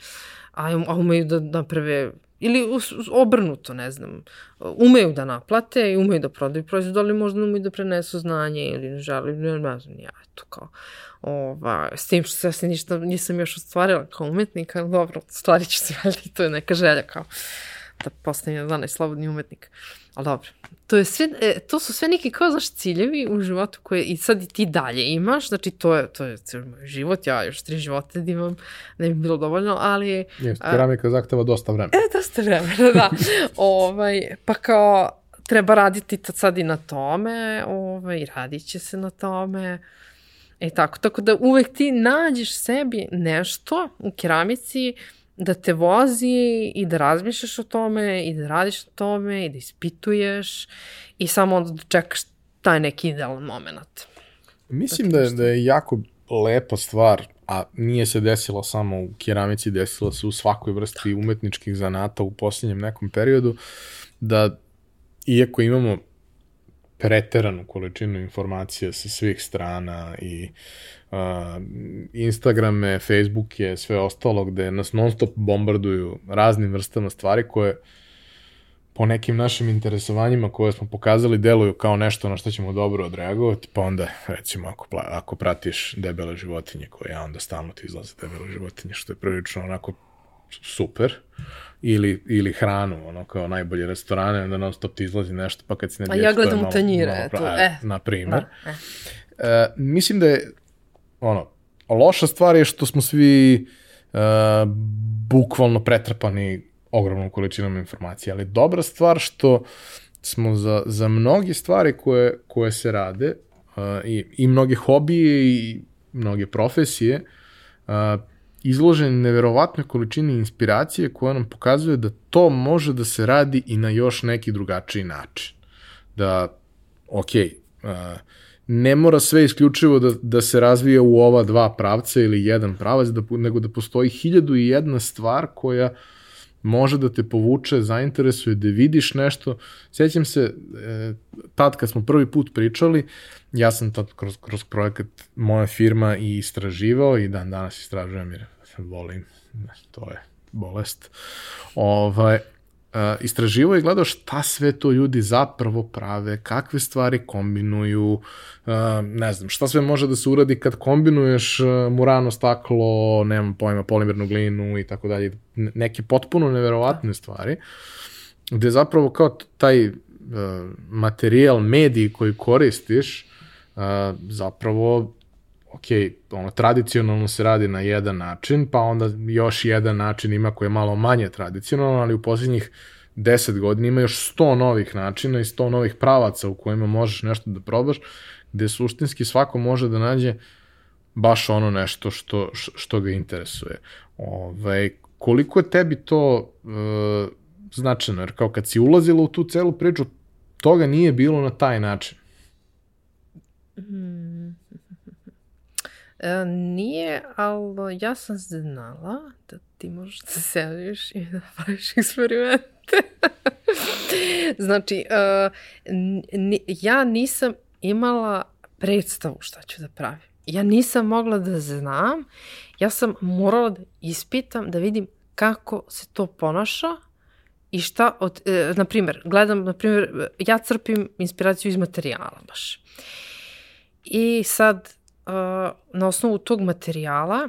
Speaker 2: a, a umeju da naprave Ili obrnuto, ne znam, umeju da naplate i umeju da prodaju proizvod, ali možda umeju da prenesu znanje ili ne žele, ne, znam, ja, eto, kao, ova, s tim što se ništa nisam još ostvarila kao umetnik, ali dobro, stvari će se valjda to je neka želja kao da postanem danas slobodni umetnik. Ali dobro, to, je sve, e, to su sve neki kao, znaš, ciljevi u životu koje i sad i ti dalje imaš, znači to je, to je cijel moj život, ja još tri živote da imam, ne bi bilo dovoljno, ali...
Speaker 1: Jeste, keramika zahteva dosta vremena.
Speaker 2: E, dosta vremena, da. ovaj, pa kao, treba raditi sad i na tome, ovaj, radit će se na tome, E tako, tako da uvek ti nađeš sebi nešto u keramici da te vozi i da razmišljaš o tome i da radiš na tome i da ispituješ i samo onda da čekaš taj neki idealan moment.
Speaker 1: Mislim da je, da je jako lepa stvar, a nije se desila samo u keramici, desila se u svakoj vrsti umetničkih zanata u posljednjem nekom periodu, da iako imamo preteranu količinu informacija sa svih strana i uh, Instagrame, Facebooke, sve ostalo gde nas non stop bombarduju raznim vrstama stvari koje po nekim našim interesovanjima koje smo pokazali deluju kao nešto na što ćemo dobro odreagovati, pa onda recimo ako, ako pratiš debele životinje koje ja onda stalno ti izlaze debele životinje, što je prilično onako super, ili, ili hranu, ono kao najbolje restorane, onda non stop ti izlazi nešto, pa kad si ne
Speaker 2: A ja gledam u tanjire, malo,
Speaker 1: e, e, na primer. Da, e. E, mislim da je, ono, loša stvar je što smo svi e, bukvalno pretrpani ogromnom količinom informacija, ali dobra stvar što smo za, za mnoge stvari koje, koje se rade uh, i, i mnoge hobije i mnoge profesije uh, izloženi neverovatnoj količini inspiracije koja nam pokazuje da to može da se radi i na još neki drugačiji način. Da, ok, uh, ne mora sve isključivo da, da se razvija u ova dva pravca ili jedan pravac, da, nego da postoji hiljadu i jedna stvar koja može da te povuče, zainteresuje, da vidiš nešto. Sjećam se, e, tad kad smo prvi put pričali, ja sam tad kroz, kroz projekat moja firma i istraživao i dan danas istražujem jer volim, to je bolest. Ovaj, uh, istraživao i gledao šta sve to ljudi zapravo prave, kakve stvari kombinuju, uh, ne znam, šta sve može da se uradi kad kombinuješ uh, murano staklo, nemam pojma, polimernu glinu i tako dalje, neke potpuno neverovatne stvari, gde zapravo kao taj materijal, mediji koji koristiš, zapravo ok, ono, tradicionalno se radi na jedan način, pa onda još jedan način ima koji je malo manje tradicionalno, ali u posljednjih 10 godina ima još 100 novih načina i 100 novih pravaca u kojima možeš nešto da probaš, gde suštinski svako može da nađe baš ono nešto što, što ga interesuje. Ove, koliko je tebi to e, značajno, jer kao kad si ulazila u tu celu priču, toga nije bilo na taj način.
Speaker 2: Hmm. E, nije, ali ja sam znala da ti možeš da sediš i da praviš eksperimente. znači, uh, ja nisam imala predstavu šta ću da pravim. Ja nisam mogla da znam, ja sam morala da ispitam, da vidim kako se to ponaša i šta, od, e, na primjer, gledam, na primjer, ja crpim inspiraciju iz materijala baš. I sad, na osnovu tog materijala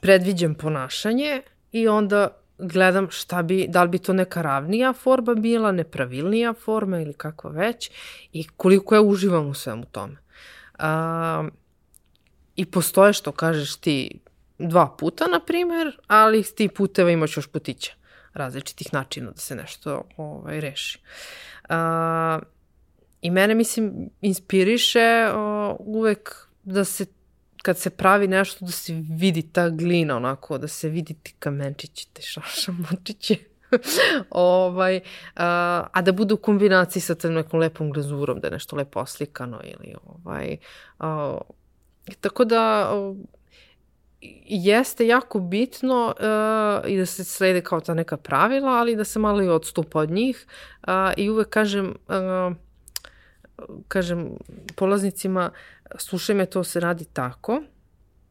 Speaker 2: predviđam ponašanje i onda gledam šta bi, da li bi to neka ravnija forma bila, nepravilnija forma ili kako već i koliko ja uživam u svemu tome. A, I postoje što kažeš ti dva puta, na primer, ali ti puteva imaš još putića različitih načina da se nešto ovaj, reši. A, I mene, mislim, inspiriše uh, uvek da se kad se pravi nešto da se vidi ta glina onako, da se vidi ti kamenčići, te šašamočići. ovaj, uh, a da bude u kombinaciji sa tom nekom lepom glazurom, da je nešto lepo oslikano ili ovaj, uh, tako da uh, jeste jako bitno uh, i da se slede kao ta neka pravila, ali da se malo i odstupa od njih uh, i uvek kažem uh, kažem polaznicima, slušaj me, to se radi tako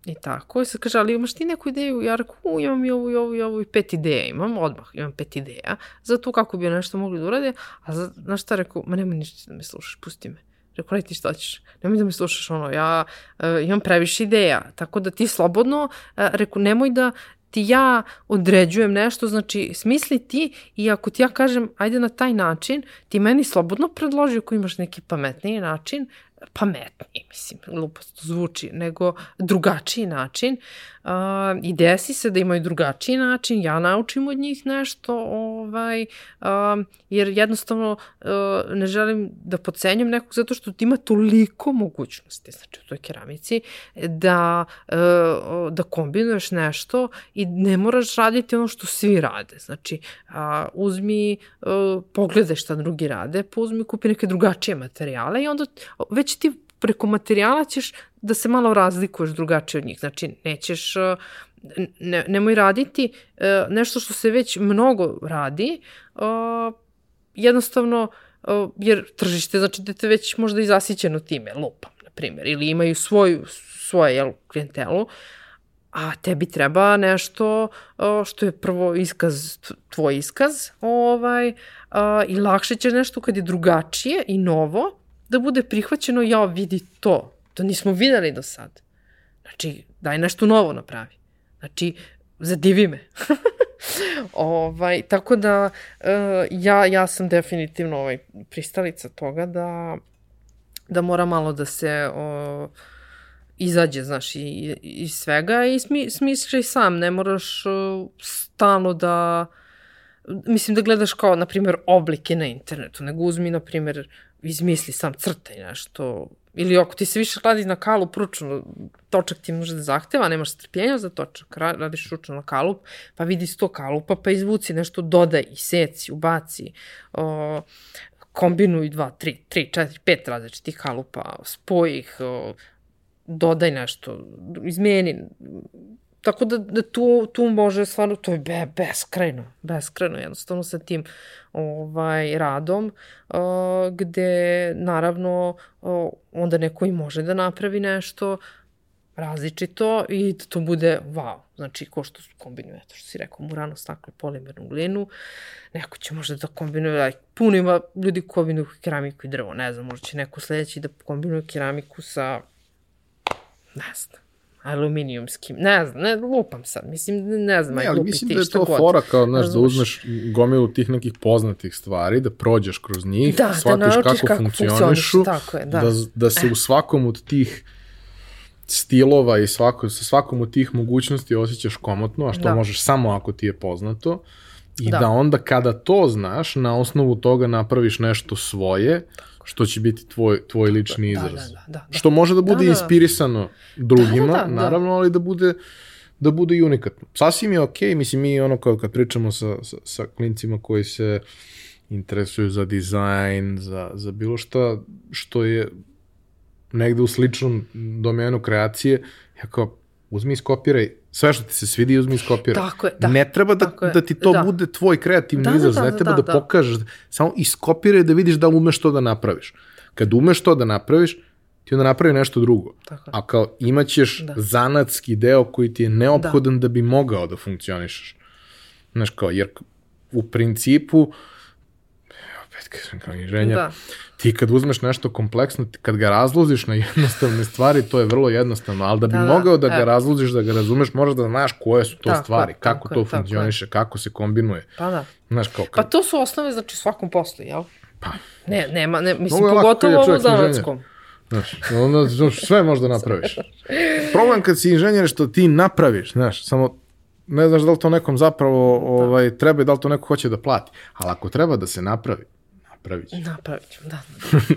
Speaker 2: i tako. I sad kaže, ali imaš ti neku ideju? Ja rekao, u, imam i ovu i ovu i ovu i pet ideja imam, odmah imam pet ideja za to kako bi nešto mogli da urade. A za, znaš šta rekao, ma nemoj ništa da me slušaš, pusti me. Rekao, aj ti šta ćeš, nemoj da me slušaš, ono, ja uh, imam previše ideja, tako da ti slobodno, uh, rekao, nemoj da ti ja određujem nešto, znači smisli ti i ako ti ja kažem ajde na taj način, ti meni slobodno predloži ako imaš neki pametniji način, pametniji, mislim, glupost zvuči, nego drugačiji način. Uh, I desi se da imaju drugačiji način, ja naučim od njih nešto, ovaj, uh, jer jednostavno uh, ne želim da pocenjam nekog zato što ima toliko mogućnosti, znači u toj keramici, da, uh, da kombinuješ nešto i ne moraš raditi ono što svi rade. Znači, uh, uzmi, uh, pogledaj šta drugi rade, pa uzmi, kupi neke drugačije materijale i onda već ti preko materijala ćeš da se malo razlikuješ drugačije od njih. Znači, nećeš, ne, nemoj raditi nešto što se već mnogo radi, jednostavno, jer tržište, znači da te već možda i zasićeno time, lupam, na primjer, ili imaju svoju, svoje jel, klijentelu, a tebi treba nešto što je prvo iskaz, tvoj iskaz, ovaj, i lakše će nešto kad je drugačije i novo, da bude prihvaćeno, ja vidi to, to nismo videli do sad. Znači, daj nešto novo napravi. Znači, zadivi me. ovaj, tako da, uh, ja, ja sam definitivno ovaj, pristalica toga da, da mora malo da se... Uh, izađe, znaš, i, iz svega i smi, smisliš sam, ne moraš uh, stalno da, mislim da gledaš kao, na primjer, oblike na internetu, nego uzmi, na primjer, izmisli sam crtaj nešto, ili ako ti se više kladi na kalup ručno, točak ti može da zahteva, nemaš strpljenja za točak, radiš ručno na kalup, pa vidi sto kalupa, pa izvuci nešto, dodaj, seci, ubaci, o, kombinuj dva, tri, tri, četiri, pet različitih kalupa, spoji ih, o, dodaj nešto, izmeni. Tako da, da tu, tu može stvarno, to je be, beskrajno, beskrajno jednostavno sa tim ovaj, radom, uh, gde naravno uh, onda neko i može da napravi nešto različito i da to bude wow. Znači, ko što kombinuje, to što si rekao, murano, staklo, polimernu glinu, neko će možda da kombinuje, aj, puno ima ljudi kombinuju keramiku i drvo, ne znam, možda će neko sledeći da kombinuje keramiku sa ne znam, aluminijumskim, ne znam, ne, lupam sad, mislim, ne znam,
Speaker 1: ne, ali mislim da je to god. fora kao, znaš, da uzmeš gomilu tih nekih poznatih stvari, da prođeš kroz njih, da, da shvatiš da kako, kako funkcionišu, tako je, da. da, da se u svakom od tih stilova i svako, sa svakom od tih mogućnosti osjećaš komotno, a što da. možeš samo ako ti je poznato, i da. da onda kada to znaš, na osnovu toga napraviš nešto svoje, što će biti tvoj, tvoj lični da, izraz. Da, da, da, da. Što može da bude da, da. inspirisano drugima, da, da, da, naravno, ali da bude da bude i unikatno. Sasvim je okej, okay, mislim mi ono kao kad pričamo sa, sa, sa klincima koji se interesuju za dizajn, za, za bilo šta što je negde u sličnom domenu kreacije, ja kao uzmi i skopiraj sve što ti se svidi uzmi i skopiraj.
Speaker 2: Tako je, da.
Speaker 1: Ne treba da, da ti to da. bude tvoj kreativni da, izraz, da, da, ne treba da, da, da pokažeš, samo iskopiraj da vidiš da umeš to da napraviš. Kad umeš to da napraviš, ti onda napravi nešto drugo. Tako. A kao imaćeš da. zanatski deo koji ti je neophodan da, da bi mogao da funkcionišeš. Znaš kao, jer u principu, opet kažem kao inženjer, da ti kad uzmeš nešto kompleksno, kad ga razloziš na jednostavne stvari, to je vrlo jednostavno, ali da bi da, da mogao da, da ga razloziš, da ga razumeš, moraš da znaš koje su to tako, stvari, kako tako, to funkcioniše, kako se kombinuje.
Speaker 2: Pa da.
Speaker 1: Znaš, kao,
Speaker 2: kad... Pa to su osnove, znači, svakom poslu, jel? Pa. Ne, nema, ne, mislim, pogotovo ovo zanatskom.
Speaker 1: Znaš, onda sve možda napraviš. Problem kad si inženjer je što ti napraviš, znaš, samo ne znaš da li to nekom zapravo ovaj, treba i da li to neko hoće da plati. Ali ako treba da se napravi, Napravit ću.
Speaker 2: Napravit ću, da.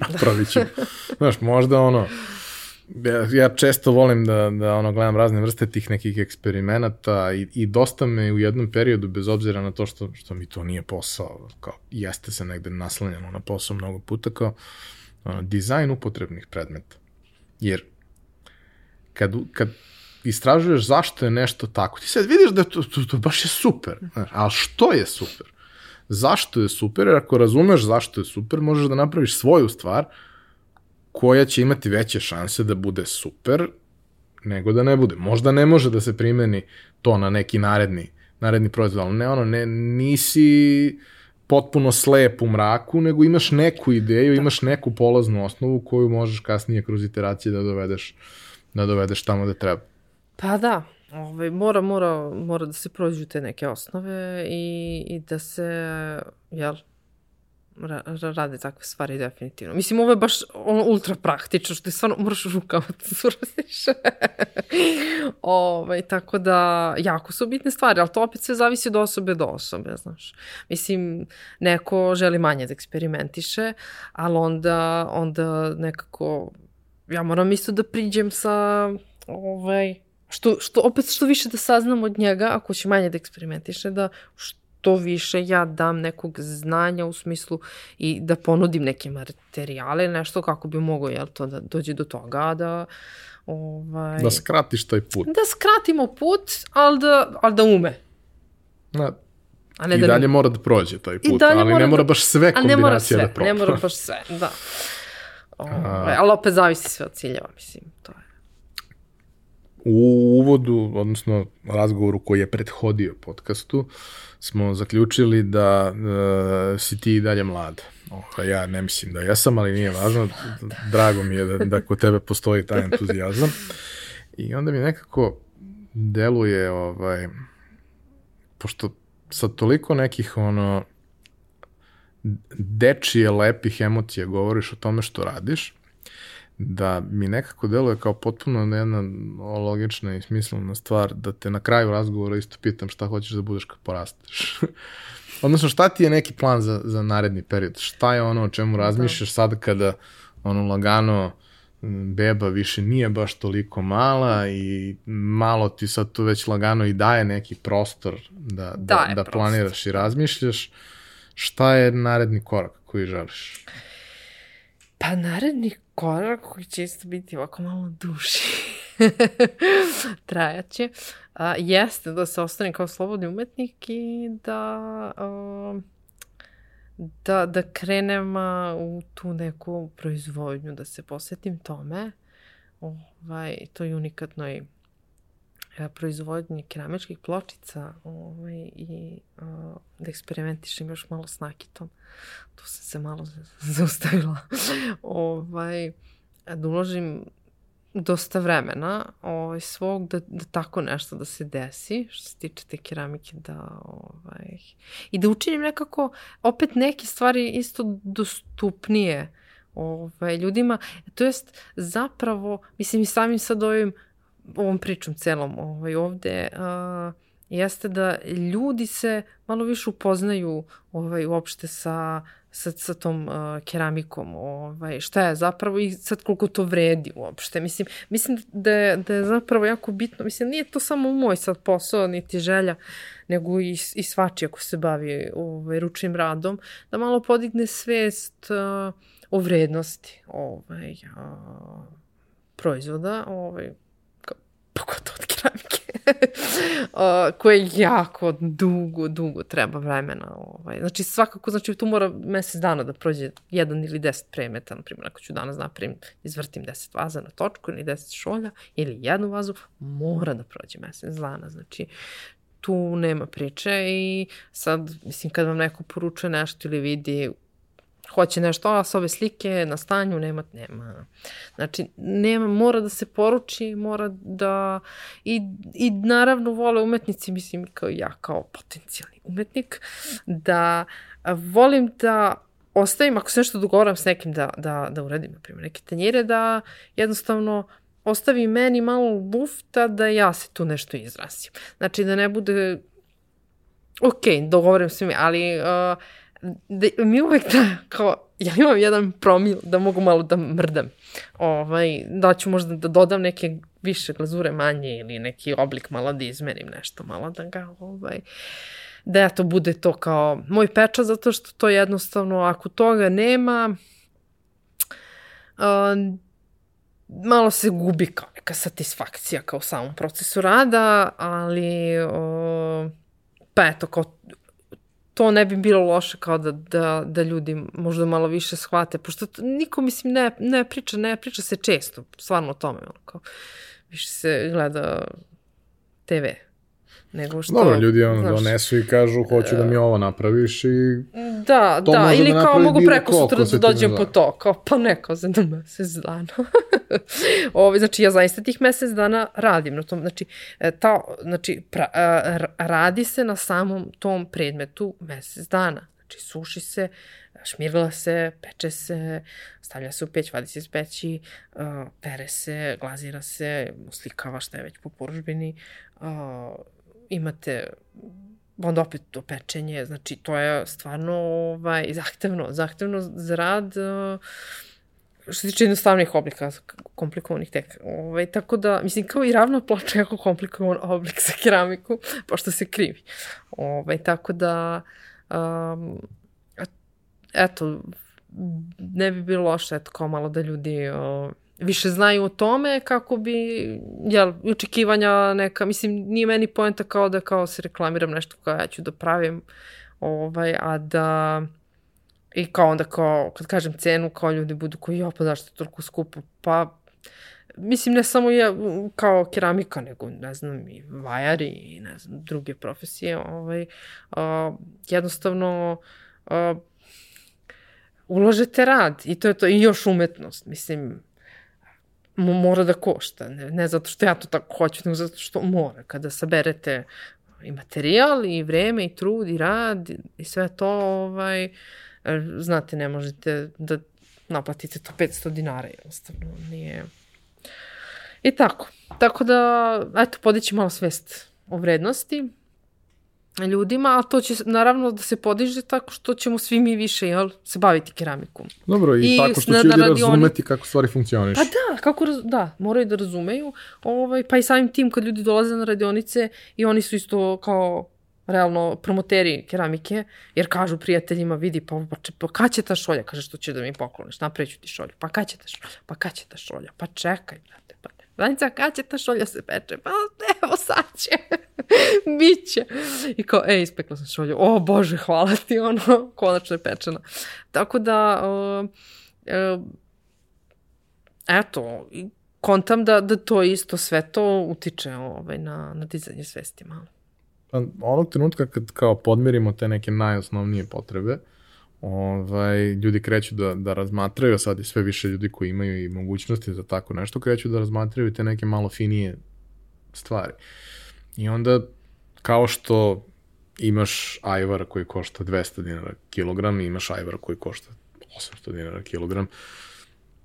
Speaker 1: Napravit ću. Znaš, možda ono, ja, ja često volim da, da ono, gledam razne vrste tih nekih eksperimenata i, i dosta me u jednom periodu, bez obzira na to što, što mi to nije posao, kao jeste se negde naslanjeno na posao mnogo puta, kao ono, dizajn upotrebnih predmeta. Jer kad, kad istražuješ zašto je nešto tako, ti sad vidiš da to, to, to baš je super, znaš, ali što je super? Zašto je super, jer ako razumeš zašto je super, možeš da napraviš svoju stvar koja će imati veće šanse da bude super nego da ne bude. Možda ne može da se primeni to na neki naredni, naredni proizvod, ali ne ono, ne, nisi potpuno slep u mraku, nego imaš neku ideju, da. imaš neku polaznu osnovu koju možeš kasnije kroz iteracije da dovedeš, da dovedeš tamo da treba.
Speaker 2: Pa da, ovaj, mora, mora, mora da se prođu te neke osnove i, i da se, jel, ra, rade takve stvari definitivno. Mislim, ovo je baš ono ultra praktično, što ti stvarno moraš rukama da suradiš. Ove, ovaj, tako da, jako su bitne stvari, ali to opet sve zavisi od osobe do osobe, znaš. Mislim, neko želi manje da eksperimentiše, ali onda, onda nekako, ja moram isto da priđem sa, ovaj, što, što opet što više da saznam od njega, ako će manje da eksperimentiše, da što više ja dam nekog znanja u smislu i da ponudim neke materijale, nešto kako bi mogo, jel to, da dođe do toga, da ovaj...
Speaker 1: Da skratiš taj put.
Speaker 2: Da skratimo put, ali da, ali da ume.
Speaker 1: Na, A ne I da dalje ne... mora da prođe taj put, ali mora ne mora da... baš sve kombinacije da prođe.
Speaker 2: Ne mora baš sve, da. Ovaj, ali opet zavisi sve od ciljeva, mislim, to je.
Speaker 1: U uvodu, odnosno razgovoru koji je prethodio podcastu, smo zaključili da uh, si ti i dalje mlada. Oh, ja ne mislim da jesam, ali nije važno. Drago mi je da, da kod tebe postoji taj entuzijazam. I onda mi nekako deluje, ovaj, pošto sa toliko nekih ono dečije lepih emocija govoriš o tome što radiš, da mi nekako deluje kao potpuno jedna logična i smislena stvar da te na kraju razgovora isto pitam šta hoćeš da budeš kad porasteš. Odnosno šta ti je neki plan za, za naredni period? Šta je ono o čemu da. razmišljaš sada kada ono lagano beba više nije baš toliko mala i malo ti sad tu već lagano i daje neki prostor da, da, da planiraš i razmišljaš. Šta je naredni korak koji želiš?
Speaker 2: Pa naredni korak koji će isto biti ovako malo duši. Trajaće. A, jeste da se ostane kao slobodni umetnik i da... A, da, da krenem u tu neku proizvodnju, da se posvetim tome, ovaj, toj unikatnoj proizvodnji keramičkih pločica ovaj, i a, da eksperimentišem još malo s nakitom. Tu sam se malo zaustavila. ovaj, da uložim dosta vremena ovaj, svog da, da tako nešto da se desi, što se tiče te keramike, da, ovaj, i da učinim nekako opet neke stvari isto dostupnije ovaj, ljudima, to jest zapravo, mislim i samim sad ovim, ovom pričom celom ovaj, ovde, uh, jeste da ljudi se malo više upoznaju ovaj, uopšte sa sa, sa tom uh, keramikom, ovaj, šta je zapravo i sad koliko to vredi uopšte. Mislim, mislim da, je, da je zapravo jako bitno, mislim, nije to samo moj sad posao, niti želja, nego i, i svači ako se bavi ovaj, ručnim radom, da malo podigne svest uh, o vrednosti ovaj, uh, proizvoda, ovaj, pogotovo od keramike, koje jako dugo, dugo treba vremena. Ovaj. Znači svakako, znači tu mora mesec dana da prođe jedan ili deset premeta, na primjer, ako ću danas napravim, izvrtim deset vaza na točku ili deset šolja ili jednu vazu, mora da prođe mesec dana. Znači, tu nema priče i sad, mislim, kad vam neko poručuje nešto ili vidi hoće nešto, a s ove slike na stanju nema, nema. Znači, nema, mora da se poruči, mora da, i, i naravno vole umetnici, mislim, kao ja, kao potencijalni umetnik, da volim da ostavim, ako se nešto dogovoram s nekim da, da, da uradim, na primjer, neke tanjire, da jednostavno ostavi meni malo lufta da ja se tu nešto izrasim. Znači, da ne bude, ok, dogovorim se mi, ali uh, da, mi uvek da, kao, ja imam jedan promil da mogu malo da mrdam. Ovaj, da ću možda da dodam neke više glazure manje ili neki oblik malo da izmenim nešto, malo da ga, ovaj, da to bude to kao moj pečat, zato što to jednostavno, ako toga nema, uh, malo se gubi kao neka satisfakcija kao u samom procesu rada, ali uh, pa eto, kao to ne bi bilo loše kao da, da, da ljudi možda malo više shvate, pošto to, niko, mislim, ne, ne priča, ne priča se često, stvarno o tome, ono, kao, više se gleda TV nego što...
Speaker 1: Dobro, ljudi ono znaš, donesu i kažu hoću da mi ovo napraviš i...
Speaker 2: Da, to da, ili da kao mogu preko sutra da dođem po to, kao pa neko za da mesec dana. Ove, znači ja zaista tih mesec dana radim na tom, znači, e, ta, znači pra, e, radi se na samom tom predmetu mesec dana. Znači suši se, šmirgla se, peče se, stavlja se u peć, vadi se iz peći, uh, pere se, glazira se, slikava šta je već po poružbini, uh, imate onda opet to pečenje, znači to je stvarno ovaj, zahtevno, zahtevno za rad, uh, što se tiče jednostavnih oblika, komplikovanih tek. Ovaj, tako da, mislim, kao i ravna ploča jako komplikovan oblik za keramiku, pošto se krivi. Ovaj, tako da, um, eto, ne bi bilo loše, eto, kao malo da ljudi o, više znaju o tome kako bi, jel, očekivanja neka, mislim, nije meni poenta kao da kao se reklamiram nešto kao ja ću da pravim, ovaj, a da i kao onda kao, kad kažem cenu, kao ljudi budu koji, jo, pa zašto je toliko skupo? Pa, mislim, ne samo je kao keramika, nego, ne znam, i vajari i, ne znam, druge profesije, ovaj, a, jednostavno, a, ulažete rad i to je to, i još umetnost, mislim, mora da košta, ne, ne zato što ja to tako hoću, nego zato što mora. Kada saberete i materijal, i vreme, i trud, i rad, i sve to, ovaj, znate, ne možete da naplatite to 500 dinara, jednostavno, nije... I tako. Tako da, eto, podići malo svest o vrednosti, ljudima, a to će naravno da se podiže tako što ćemo svi mi više jel, se baviti keramikom.
Speaker 1: Dobro, i, I tako što će ljudi razumeti kako stvari funkcioniš.
Speaker 2: Pa da, kako, da, moraju da razumeju, ovaj, pa i samim tim kad ljudi dolaze na radionice i oni su isto kao realno promoteri keramike, jer kažu prijateljima, vidi, pa, pa, pa kad će ta šolja? Kaže, što će da mi pokloniš? Napreću ti šolju. Pa kad će ta šolja? Pa kad će ta šolja? Pa čekaj, brate, pa Danica, kad će ta šolja se peče? Pa evo sad će. Biće. I kao, ej, ispekla sam šolju. O, Bože, hvala ti, ono, konačno je pečena. Tako da, uh, uh, eto, kontam da, da to isto sve to utiče ovaj, na, na dizanje svesti malo.
Speaker 1: Pa, onog trenutka kad kao podmirimo te neke najosnovnije potrebe, ovaj, ljudi kreću da, da razmatraju, sad i sve više ljudi koji imaju i mogućnosti za tako nešto, kreću da razmatraju te neke malo finije stvari. I onda, kao što imaš ajvar koji košta 200 dinara kilogram i imaš ajvar koji košta 800 dinara kilogram,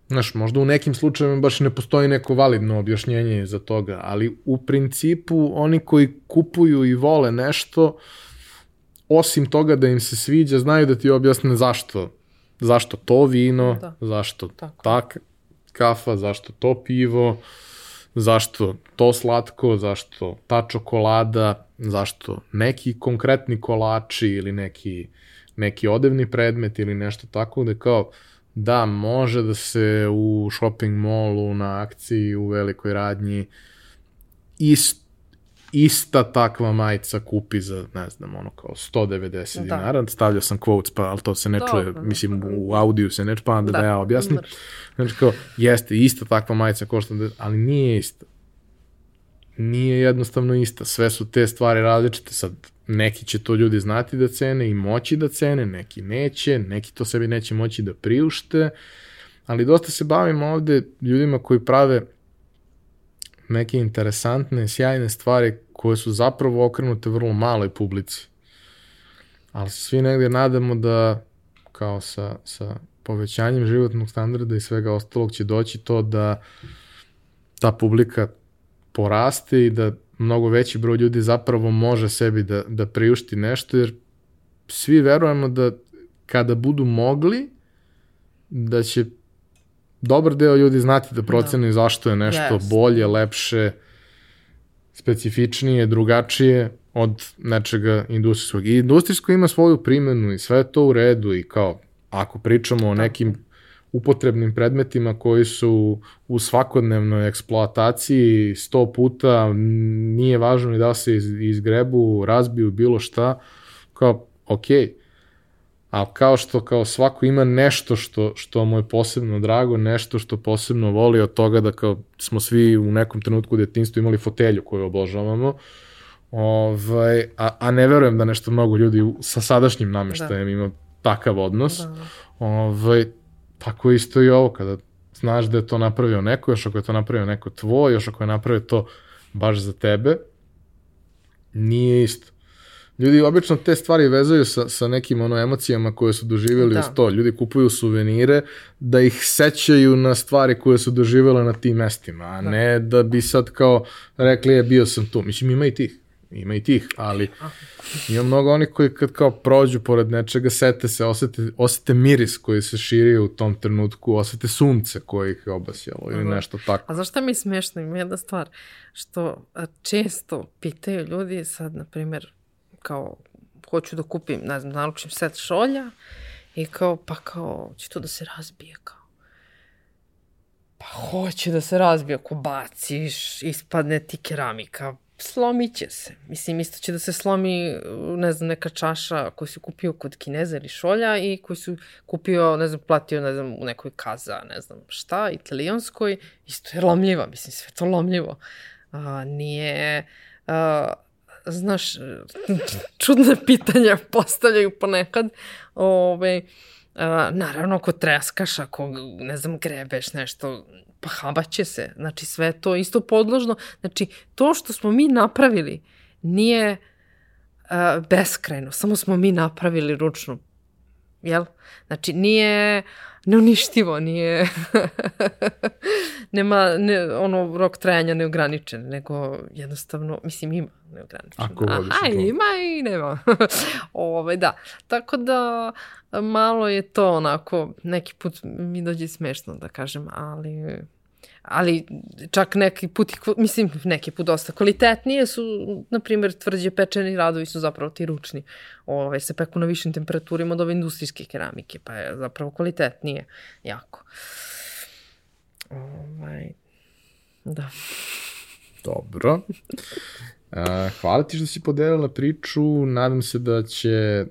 Speaker 1: Znaš, možda u nekim slučajevima baš ne postoji neko validno objašnjenje za toga, ali u principu oni koji kupuju i vole nešto, uh, osim toga da im se sviđa, znaju da ti objasne zašto. Zašto to vino, da. zašto Tako. ta kafa, zašto to pivo, zašto to slatko, zašto ta čokolada, zašto neki konkretni kolači ili neki, neki odevni predmet ili nešto tako da kao da može da se u shopping mallu na akciji u velikoj radnji isto ista takva majica kupi za, ne znam, ono kao 190 da. dinara. Stavljao sam quotes, pa, ali to se ne čuje, da, mislim, da. u audiju se ne čuje, pa da, da ja objasnim. Znači kao, jeste, ista takva majica košta, ali nije ista. Nije jednostavno ista. Sve su te stvari različite. Sad, neki će to ljudi znati da cene i moći da cene, neki neće, neki to sebi neće moći da priušte, ali dosta se bavimo ovde ljudima koji prave neke interesantne, sjajne stvari koje su zapravo okrenute vrlo maloj publici. Ali se svi negdje nadamo da kao sa, sa povećanjem životnog standarda i svega ostalog će doći to da ta publika poraste i da mnogo veći broj ljudi zapravo može sebi da, da priušti nešto, jer svi verujemo da kada budu mogli, da će dobar deo ljudi znati da proceni da. zašto je nešto yes. bolje, lepše, specifičnije, drugačije od nečega industrijskog. I industrijsko ima svoju primenu i sve to u redu i kao, ako pričamo o nekim upotrebnim predmetima koji su u svakodnevnoj eksploataciji sto puta, nije važno ni da se izgrebu, razbiju, bilo šta, kao, okej, okay ali kao što kao svako ima nešto što, što mu je posebno drago, nešto što posebno voli od toga da kao smo svi u nekom trenutku u detinstvu imali fotelju koju obožavamo, ovaj, a, a ne verujem da nešto mnogo ljudi sa sadašnjim nameštajem da. ima takav odnos. Da. Ovaj, tako isto i ovo, kada znaš da je to napravio neko, još ako je to napravio neko tvoj, još ako je napravio to baš za tebe, nije isto. Ljudi obično te stvari vezaju sa, sa nekim ono emocijama koje su doživjeli da. uz to. Ljudi kupuju suvenire da ih sećaju na stvari koje su doživjele na tim mestima, a da. ne da bi sad kao rekli je bio sam tu. Mislim ima i tih. ima i tih, ali ima mnogo onih koji kad kao prođu pored nečega, sete se, osete, osete miris koji se širi u tom trenutku, osete sunce koje ih je obasjalo ili nešto tako.
Speaker 2: A zašto mi je smiješno? Ima jedna stvar, što često pitaju ljudi sad, na primjer, kao hoću da kupim, ne znam, naručim set šolja i kao, pa kao, će to da se razbije, kao. Pa hoće da se razbije, ako baciš, ispadne ti keramika, slomit će se. Mislim, isto će da se slomi, ne znam, neka čaša koju si kupio kod Kineza ili šolja i koju si kupio, ne znam, platio, ne znam, u nekoj kaza, ne znam šta, italijanskoj, isto je lomljiva, mislim, sve to lomljivo. A, nije, a, znaš, čudne pitanja postavljaju ponekad, ove, a, naravno, ako treskaš, ako, ne znam, grebeš nešto, pa habaće se. Znači, sve to isto podložno. Znači, to što smo mi napravili nije uh, beskrajno, samo smo mi napravili ručno. Jel? Znači, nije neuništivo, nije... nema ne, ono rok trajanja neograničen, nego jednostavno, mislim, ima neograničen.
Speaker 1: Ako voliš
Speaker 2: Aha, to. ima i nema. Ove, ovaj, da. Tako da, malo je to onako, neki put mi dođe smešno da kažem, ali ali čak neki put, mislim, neki put dosta kvalitetnije su, na primjer, tvrđe pečeni radovi su zapravo ti ručni. Ove, ovaj, se peku na višim temperaturima od ove industrijske keramike, pa je zapravo kvalitetnije jako. Ovaj, da.
Speaker 1: Dobro. Hvala ti što si podelila priču. Nadam se da će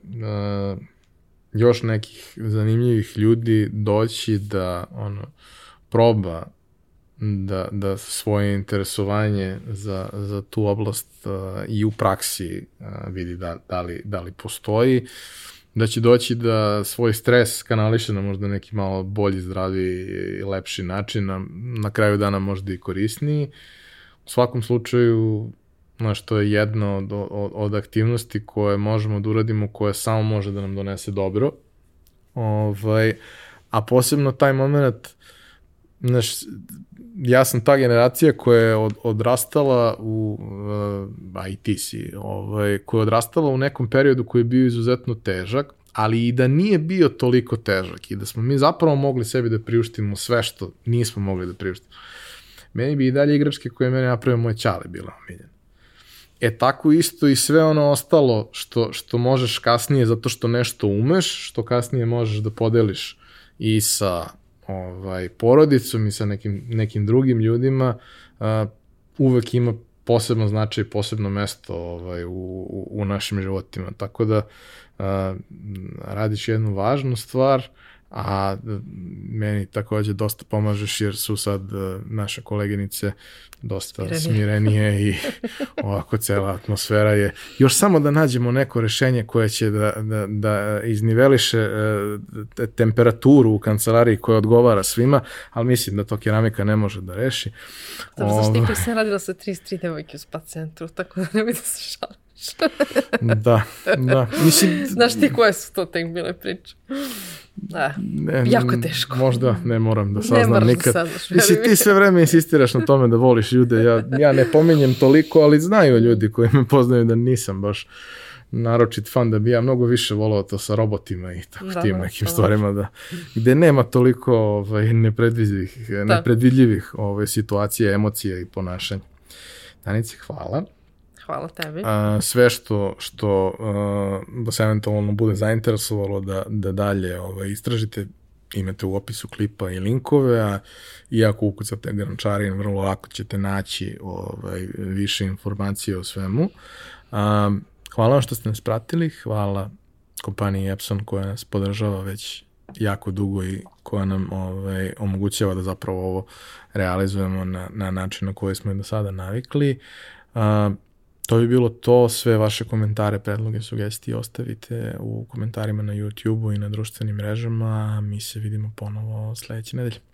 Speaker 1: još nekih zanimljivih ljudi doći da ono proba da, da svoje interesovanje za, za tu oblast uh, i u praksi uh, vidi da, da, li, da li postoji, da će doći da svoj stres kanališe na možda neki malo bolji, zdravi i lepši način, na, na kraju dana možda i korisniji. U svakom slučaju, znaš, to je jedno od, od, od aktivnosti koje možemo da uradimo, koje samo može da nam donese dobro. Ovaj, a posebno taj moment, znaš, ja sam ta generacija koja je od, odrastala u, uh, a i ti si, ovaj, koja je odrastala u nekom periodu koji je bio izuzetno težak, ali i da nije bio toliko težak i da smo mi zapravo mogli sebi da priuštimo sve što nismo mogli da priuštimo. Meni bi i dalje igračke koje mene napravio moj čale bila omiljena. E tako isto i sve ono ostalo što, što možeš kasnije zato što nešto umeš, što kasnije možeš da podeliš i sa ovaj, porodicom i sa nekim, nekim drugim ljudima, uh, uvek ima posebno značaj, posebno mesto ovaj, u, u, u našim životima. Tako da uh, radiš jednu važnu stvar, a meni takođe dosta pomažeš jer su sad uh, naše koleginice dosta smirenije, smirenije i ovako cela atmosfera je. Još samo da nađemo neko rešenje koje će da, da, da izniveliše uh, temperaturu u kancelariji koja odgovara svima, ali mislim da to keramika ne može da reši.
Speaker 2: Dobro, zašto ti se radila sa 33 devojke u spa centru, tako da ne bi da se šališ.
Speaker 1: da, da. Mislim,
Speaker 2: Znaš ti koje su to tek bile priče? Da, ne, jako teško.
Speaker 1: Možda ne moram da saznam ne da nikad. Da saznaš, Mislim, ti sve vreme insistiraš na tome da voliš ljude. Ja, ja ne pominjem toliko, ali znaju ljudi koji me poznaju da nisam baš naročit fan da bi ja mnogo više volao to sa robotima i tako da, tim da, nekim da, stvarima da gde nema toliko ovaj nepredvidljivih da. nepredvidljivih ovaj situacija, emocija i ponašanja. Danice, hvala.
Speaker 2: Hvala tebi.
Speaker 1: A, sve što, što uh, vas eventualno bude zainteresovalo da, da dalje ovaj, istražite, imate u opisu klipa i linkove, a i ako ukucate Grančarin, vrlo lako ćete naći ovaj, više informacije o svemu. A, hvala vam što ste nas pratili, hvala kompaniji Epson koja nas podržava već jako dugo i koja nam ovaj, omogućava da zapravo ovo realizujemo na, na način na koji smo i do sada navikli. Uh, To bi bilo to, sve vaše komentare, predloge, sugestije ostavite u komentarima na YouTube-u i na društvenim mrežama, mi se vidimo ponovo sledeće nedelje.